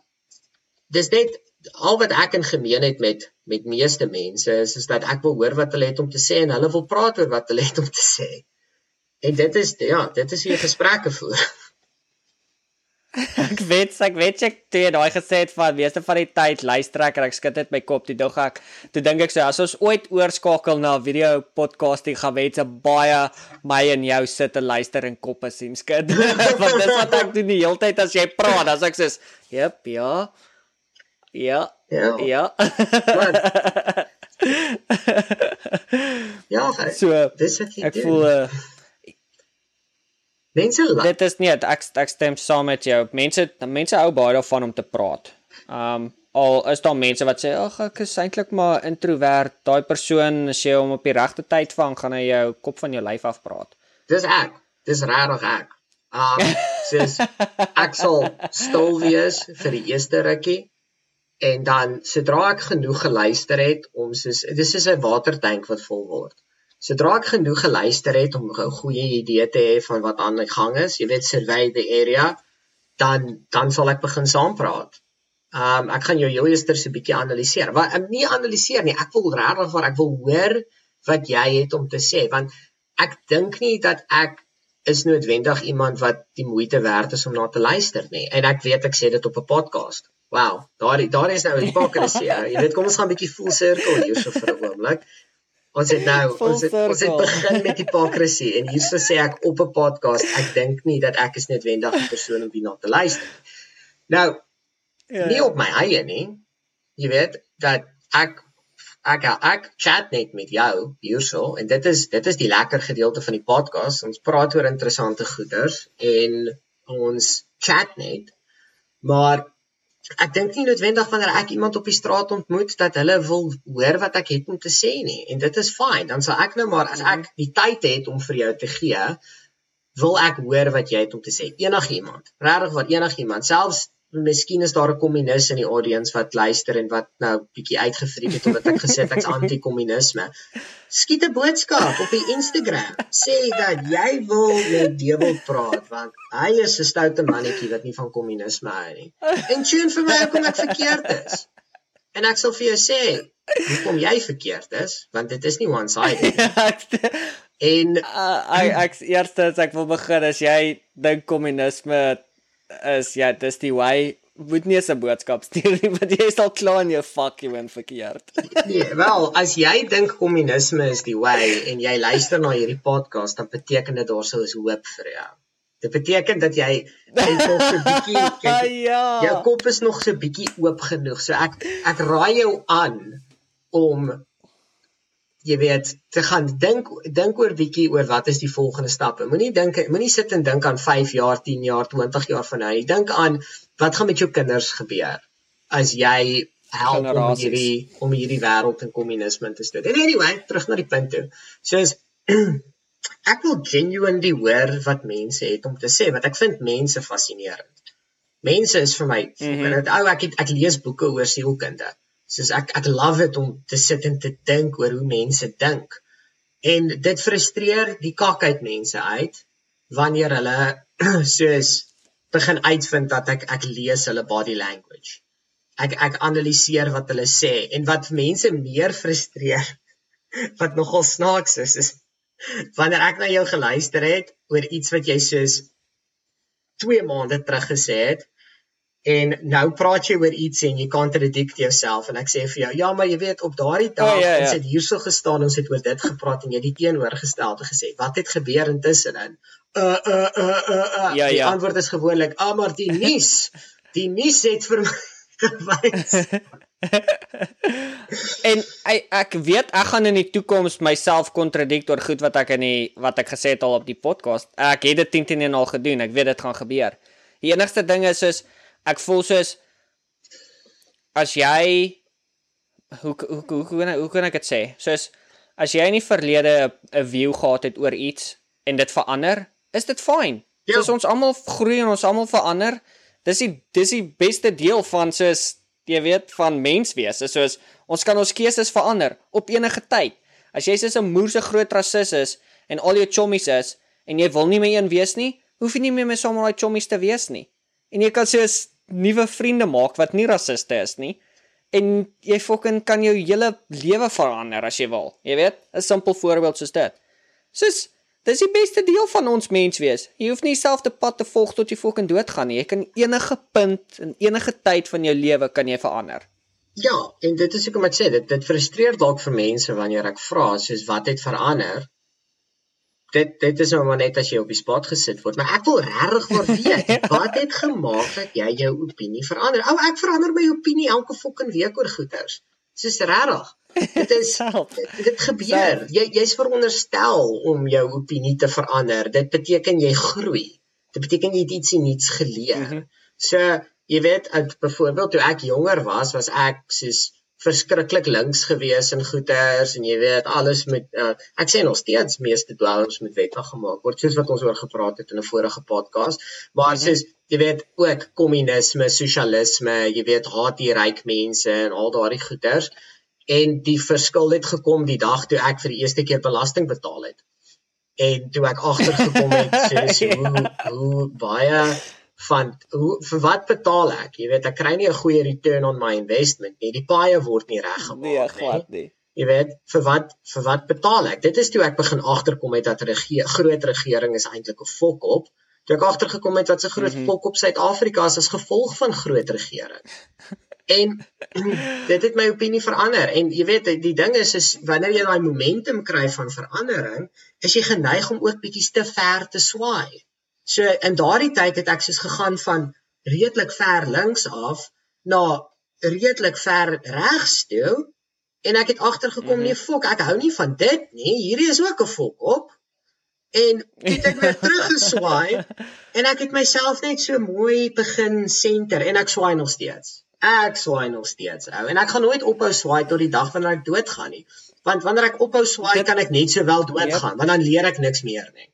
S1: dis net al wat ek in gemeen het met met meeste mense is is dat ek wil hoor wat hulle het om te sê en hulle wil praat oor wat hulle het om te sê. En dit is ja, dit is hoe jy gesprekke voer. [laughs]
S2: ek weet ek weet ek toe jy daai gesê het van meeste van die tyd luister ek en ek skud dit my kop die dag ek toe dink ek so as ons ooit oorskakel na video podcasting gaan mense baie my en jou sit en luister en koppe sien skud [laughs] want dis wat ek doen die hele tyd as jy praat as ek sê jep ja ja
S1: ja
S2: ja [laughs]
S1: ja okay.
S2: so
S1: dis ek
S2: voel uh,
S1: Mense
S2: Dit is nie ek ek stem saam met jou. Mense mense hou baie daarvan om te praat. Um al is daar mense wat sê ag ek is eintlik maar introvert. Daai persoon as jy hom op die regte tyd vang, gaan hy jou kop van jou lyf af praat.
S1: Dis ek. Dis regtig ek. Um [laughs] sies ek sal stil wees vir die eerste rukkie en dan sodra ek genoeg geluister het om soos dis is 'n watertank wat vol word. Sodra ek genoeg geluister het om 'n goeie idee te hê van wat aan die gang is, jy weet survey the area, dan dan sal ek begin saampraat. Um ek gaan jou heel eers 'n bietjie analiseer. Wat ek nie analiseer nie, ek wil regtig waar ek wil hoor wat jy het om te sê want ek dink nie dat ek is noodwendig iemand wat die moeite werd is om na te luister nie en ek weet ek sê dit op 'n podcast. Wow, daar daar is nou 'n hipokrisie. jy weet kom ons gaan 'n bietjie full circle hierso vir 'n oomblik. Ons het nou ons het, ons het begin met hipokrisie en hierso sê ek op 'n podcast ek dink nie dat ek is noodwendig 'n persoon om hierna te luister. Nou ja, nie op my eie nie. Jy weet dat ek ek ek chat net met jou hierso en dit is dit is die lekker gedeelte van die podcast. Ons praat oor interessante goeders en ons chat net. Maar ek dink nie noodwendig wanneer ek iemand op die straat ontmoet dat hulle wil hoor wat ek het om te sê nie. En dit is fyn dan sal ek nou maar as ek die tyd het om vir jou te gee wil ek hoor wat jy het om te sê. Enigiemand regtig wat enigiemand. Selfs miskien is daar 'n kommunis in die audience wat luister en wat nou bietjie uitgefriek het omdat ek gesê ek's [laughs] anti-kommunisme. Skiet 'n boodskap op die Instagram. Sê dat jy wil met Dewel praat want hy is 'n stoute mannetjie wat nie van kommunisme hou nie. En tune vir my hoekom ek verkeerd is. En ek sal vir jou sê hoekom jy verkeerd is want dit is nie one-sided. [laughs] en
S2: uh, ek ek eerstens ek wil begin as jy dink kommunisme is ja, dis die way moet nie 'n boodskap stuur nie [laughs] want jy is al klaar in jou fuck you en verkeerd. [laughs]
S1: nee, wel, as jy dink kommunisme is die way en jy luister na hierdie podcast, dan beteken dit daar sou is hoop vir jou. Dit beteken dat jy net nog so 'n bietjie [laughs] ja. Jou kop is nog so 'n bietjie oop genoeg. So ek ek raai jou aan om jy weet te gaan dink dink oor bietjie oor wat is die volgende stappe. Moenie dink moenie sit en dink aan 5 jaar, 10 jaar, 20 jaar van nou. Dink aan wat gaan met jou kinders gebeur as jy help om hierdie om hierdie wêreld in kommunisme te stoot. Anyway, terug na die punt toe. Soos [clears throat] ek wil genuinely hoor wat mense het om te sê want ek vind mense fascinerend. Mense is vir my mm -hmm. en ou ek het, ek lees boeke oor sielkunde soos ek ek love dit om te sit en te dink oor hoe mense dink. En dit frustreer die kak uit mense uit wanneer hulle [clears throat] soos begin uitvind dat ek ek lees hulle body language. Ek ek analiseer wat hulle sê en wat mense meer frustreer [laughs] wat nogal snaaks is is wanneer ek na jou geluister het oor iets wat jy soos 2 maande terug gesê het En nou praat jy oor iets en jy kontradikteer jouself en ek sê vir jou, ja, maar jy weet op daardie dag oh, ja, ja. ons het hierso gestaan, ons het oor dit gepraat en jy die teenoorgestelde gesê. Wat het gebeur intussen dan? Uh uh uh uh uh. Ja, die ja. antwoord is gewoonlik, "Ah, maar die nuus, die nuus het vir my [laughs] gewys." [laughs]
S2: en ek, ek weet ek gaan in die toekoms myself kontradik oor goed wat ek in die wat ek gesê het al op die podcast. Ek het dit 10 teen 1 al gedoen. Ek weet dit gaan gebeur. Die enigste ding is is ek voel soos as jy hoe hoe hoe hoe, hoe kan ek dit sê? Soos as jy in die verlede 'n view gehad het oor iets en dit verander, is dit fyn. Ja. Soos ons almal groei en ons almal verander. Dis die dis die beste deel van soos jy weet van menswees. Soos ons kan ons keuses verander op enige tyd. As jy soos 'n moerse groot rasis is en al jou chommies is en jy wil nie meer een wees nie, hoef jy nie meer met sommer daai chommies te wees nie. En jy kan soos nuwe vriende maak wat nie rasiste is nie en jy fucking kan jou hele lewe verander as jy wil. Jy weet, 'n simpel voorbeeld soos dit. Soos dis die beste deel van ons mens wees. Jy hoef nie dieselfde pad te volg tot jy fucking doodgaan nie. Jy kan enige punt in enige tyd van jou lewe kan jy verander.
S1: Ja, en dit is hoekom ek sê dit dit frustreer dalk vir mense wanneer ek vra soos wat het verander? Dit dit is nou maar net as jy op die spot gesit word, maar ek wil regtig maar weet [laughs] wat het gemaak dat jy jou opinie verander? Ou ek verander my opinie elke fucking week oor goeters. Dis regtig. Dit is [laughs] dit, dit gebeur. Jy jy's veronderstel om jou opinie te verander. Dit beteken jy groei. Dit beteken jy het iets nuuts geleer. Mm -hmm. So, jy weet, byvoorbeeld toe ek jonger was, was ek soos verskriklik links gewees in goeters en jy weet alles met uh, ek sê nog steeds meeste dwelms met wettig gemaak word soos wat ons oor gepraat het in 'n vorige podcast maar mm -hmm. soos jy weet ook kommunisme, sosialisme, jy weet haat die ryk mense en al daardie goeters en die verskil het gekom die dag toe ek vir die eerste keer belasting betaal het en toe ek [laughs] agtergekom het soos ja. hoe hoe baie van hoe vir wat betaal ek? Jy weet, ek kry nie 'n goeie return on my investment nie. Die paaie word nie reggemaak
S2: nee, nie. Nee, glad nie.
S1: Jy weet, vir wat vir wat betaal ek? Dit is toe ek begin agterkom het dat 'n regie, groot regering is eintlik 'n fok op. Toe ek agtergekom het wat se groot mm -hmm. fok op Suid-Afrika is as gevolg van groot regering. En [clears throat] dit het my opinie verander en jy weet die ding is is wanneer jy daai momentum kry van verandering, is jy geneig om ook bietjie te ver te swaai. So in daardie tyd het ek soos gegaan van redelik ver links af na redelik ver regs toe en ek het agtergekom mm -hmm. nee fok ek hou nie van dit nie. Hierdie is ook 'n fok op. En het ek weer [laughs] teruggeswaai en ek het myself net so mooi begin senter en ek swaai nog steeds. Ek swaai nog steeds ou. En ek gaan nooit ophou swaai tot die dag wanneer ek doodgaan nie. Want wanneer ek ophou swaai kan ek net sowel doodgaan want dan leer ek niks meer nie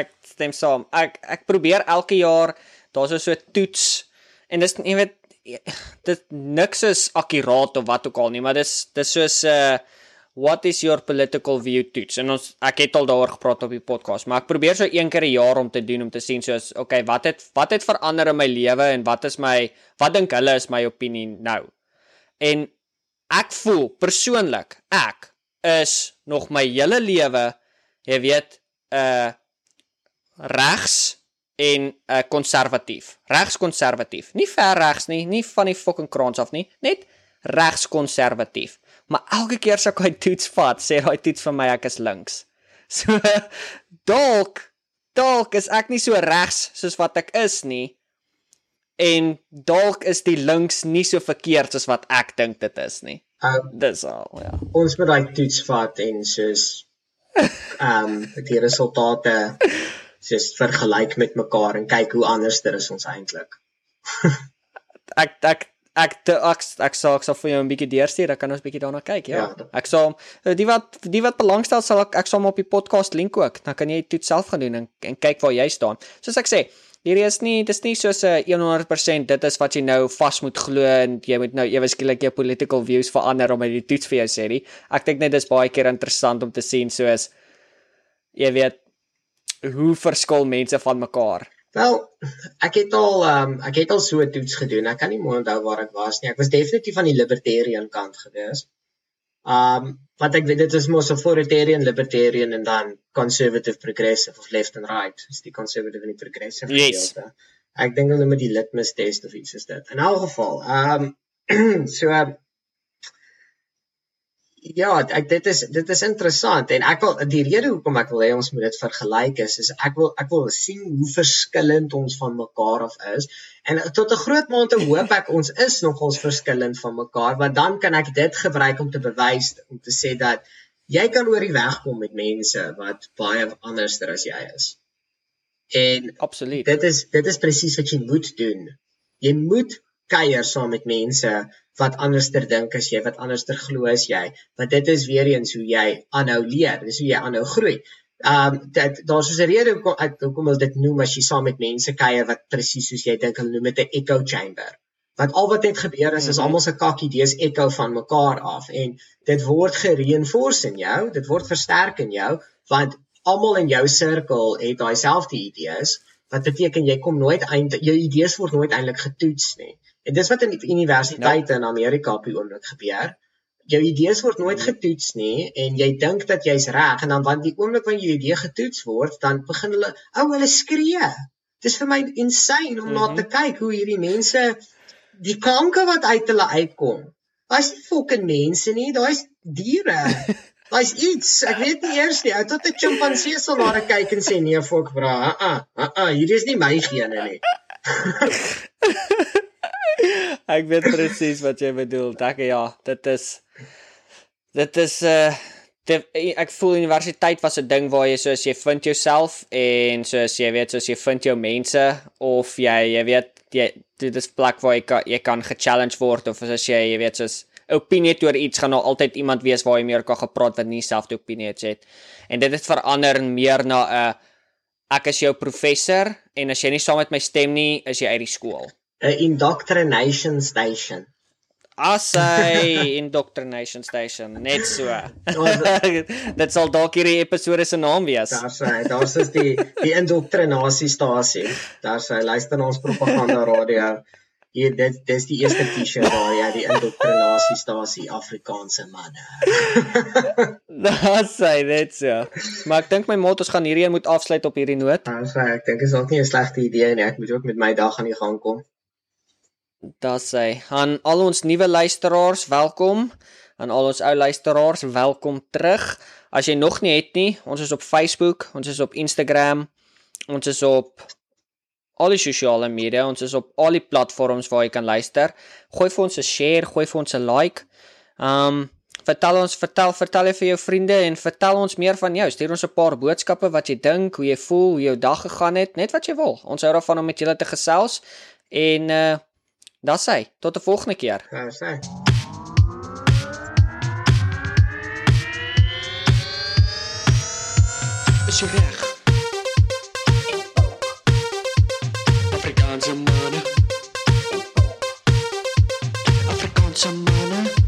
S2: ek stem saam. Ek ek probeer elke jaar daar's so 'n toets en dis jy weet dit niks is akkuraat of wat ook al nie, maar dis dis soos 'n uh, what is your political view toets en ons ek het al daaroor gepraat op die podcast, maar ek probeer so een keer 'n jaar om te doen om te sien soos okay, wat het wat het verander in my lewe en wat is my wat dink hulle is my opinie nou? En ek voel persoonlik ek is nog my hele lewe jy weet 'n uh, regs en 'n uh, konservatief. Regs konservatief. Nie ver regs nie, nie van die fucking kraans af nie, net regs konservatief. Maar elke keer as ek hy toets vat, sê hy toets vir my ek is links. [laughs] So dalk dalk is ek nie so regs soos wat ek is nie. En dalk is die links nie so verkeerd soos wat ek dink dit is nie. Um, Dis al, ja.
S1: Ons moet daai toets vat en soos ehm um, die resultate [laughs] soos vergelyk met mekaar en kyk hoe anderster is ons eintlik. [laughs]
S2: ek ek ek te, ek ek sal ek sal vir jou 'n bietjie deurstuur, dan kan ons bietjie daarna kyk, ja. ja. Ek sal die wat die wat belangstel sal ek ek sal op die podcast link ook, dan kan jy dit self gaan doen en, en kyk waar jy staan. Soos ek sê, hierdie is nie dis nie soos 'n 100% dit is wat jy nou vas moet glo en jy moet nou ewe skielik jou political views verander om dit toets vir jou sê nie. Ek dink net dis baie keer interessant om te sien soos jy weet hoe verskil mense van mekaar?
S1: Wel, ek het al ehm um, ek het al so 'n toets gedoen. Ek kan nie mooi onthou waar ek was nie. Ek was definitief aan die libertarian kant gewees. Ehm um, wat ek weet dit is mos authoritarian libertarian en dan conservative progressive of left and right. Dis die conservative en die progressive
S2: yes.
S1: gedeelte. Ek dink hulle met die litmus test of iets is dit. In elk geval, ehm um, [clears throat] so Ja, ek dit is dit is interessant en ek wil die rede hoekom ek wil hê ons moet dit vergelyk is is ek wil ek wil sien hoe verskillend ons van mekaar af is en tot 'n groot mate hoop ek ons is nog ons verskillend van mekaar want dan kan ek dit gebruik om te bewys om te sê dat jy kan oor die weg kom met mense wat baie anderster as jy is. En
S2: absoluut.
S1: Dit is dit is presies wat jy moet doen. Jy moet kuier saam met mense wat anderster dink as jy, wat anderster glo as jy, want dit is weer eens hoe jy aanhou leer, dis hoe jy aanhou groei. Um dit daar's so 'n rede hoekom ek hoekom wil dit noem as jy saam met mense kuier wat presies soos jy dink hulle noem dit 'n echo chamber. Want al wat net gebeur is is mhm. almal se kakkie dis echo van mekaar af en dit word gereinforce in jou, dit word versterk in jou want almal in jou sirkel het daai selfde idees wat beteken jy kom nooit eintlik jou idees word nooit eintlik getoets nie. En dis wat in die universiteite ja. in Amerika op die oomblik gebeur. Jou idees word nooit getoets nie en jy dink dat jy's reg en dan wanneer die oomblik wanneer jou idee getoets word, dan begin hulle ou hulle skree. Dis vir my insane om mm -hmm. na te mhm. kyk hoe hierdie mense die klanke wat uit hulle uitkom. Daar's nie fucking mense nie, daar's diere. [laughs] Daar's iets. Ek weet nie eers nie. Ou tot 'n chimpansee sal na kyk en sê nee, fuck bra. Ah, ah, ah, ah, hier is nie my gene nie. [laughs]
S2: ek weet presies wat jy bedoel. Ek ja, dit is dit is 'n uh, eh, ek voel universiteit was 'n ding waar jy soos jy vind jouself en soos jy weet soos jy vind jou mense of jy jy weet jy dit is plek waar jy kan, jy kan ge-challenge word of as jy jy weet soos opinie oor iets gaan nou altyd iemand wees waar jy meer kan gepraat wat nie selfde opinie het. En dit het verander meer na 'n uh, ek is jou professor en as jy nie saam met my stem nie, is jy uit die skool.
S1: 'n indoctrination station.
S2: Asai [laughs] indoctrination station, net so. [laughs] Dit sal dalk hierdie episode se naam wees.
S1: Daar's hy, daar's is die die indoctrinasiestasie. Daar's hy, luister na ons propaganda radio. Hier dit dis die eerste T-shirt daar ja, die indoctrinasiestasie Afrikaanse manne. [laughs]
S2: Daar's hy, net so. Maar ek dink my mot ons gaan hierdie een moet afsluit op hierdie noot.
S1: Daar's hy, ek dink is ook nie 'n slegte idee nie. Ek moet ook met my dag aan die gang kom.
S2: Daar sê aan al ons nuwe luisteraars, welkom. Aan al ons ou luisteraars, welkom terug. As jy nog nie het nie, ons is op Facebook, ons is op Instagram, ons is op al die sosiale media, ons is op al die platforms waar jy kan luister. Gooi vir ons 'n share, gooi vir ons 'n like. Um vertel ons, vertel, vertel vir jou vriende en vertel ons meer van jou. Stuur ons 'n paar boodskappe wat jy dink, hoe jy voel, hoe jou dag gegaan het, net wat jy wil. Ons hou daarvan om met julle te gesels en uh Dis hy. Tot 'n volgende keer.
S1: Ja, sien. Is jy reg? Afrikaanse manne. Afrikaanse manne.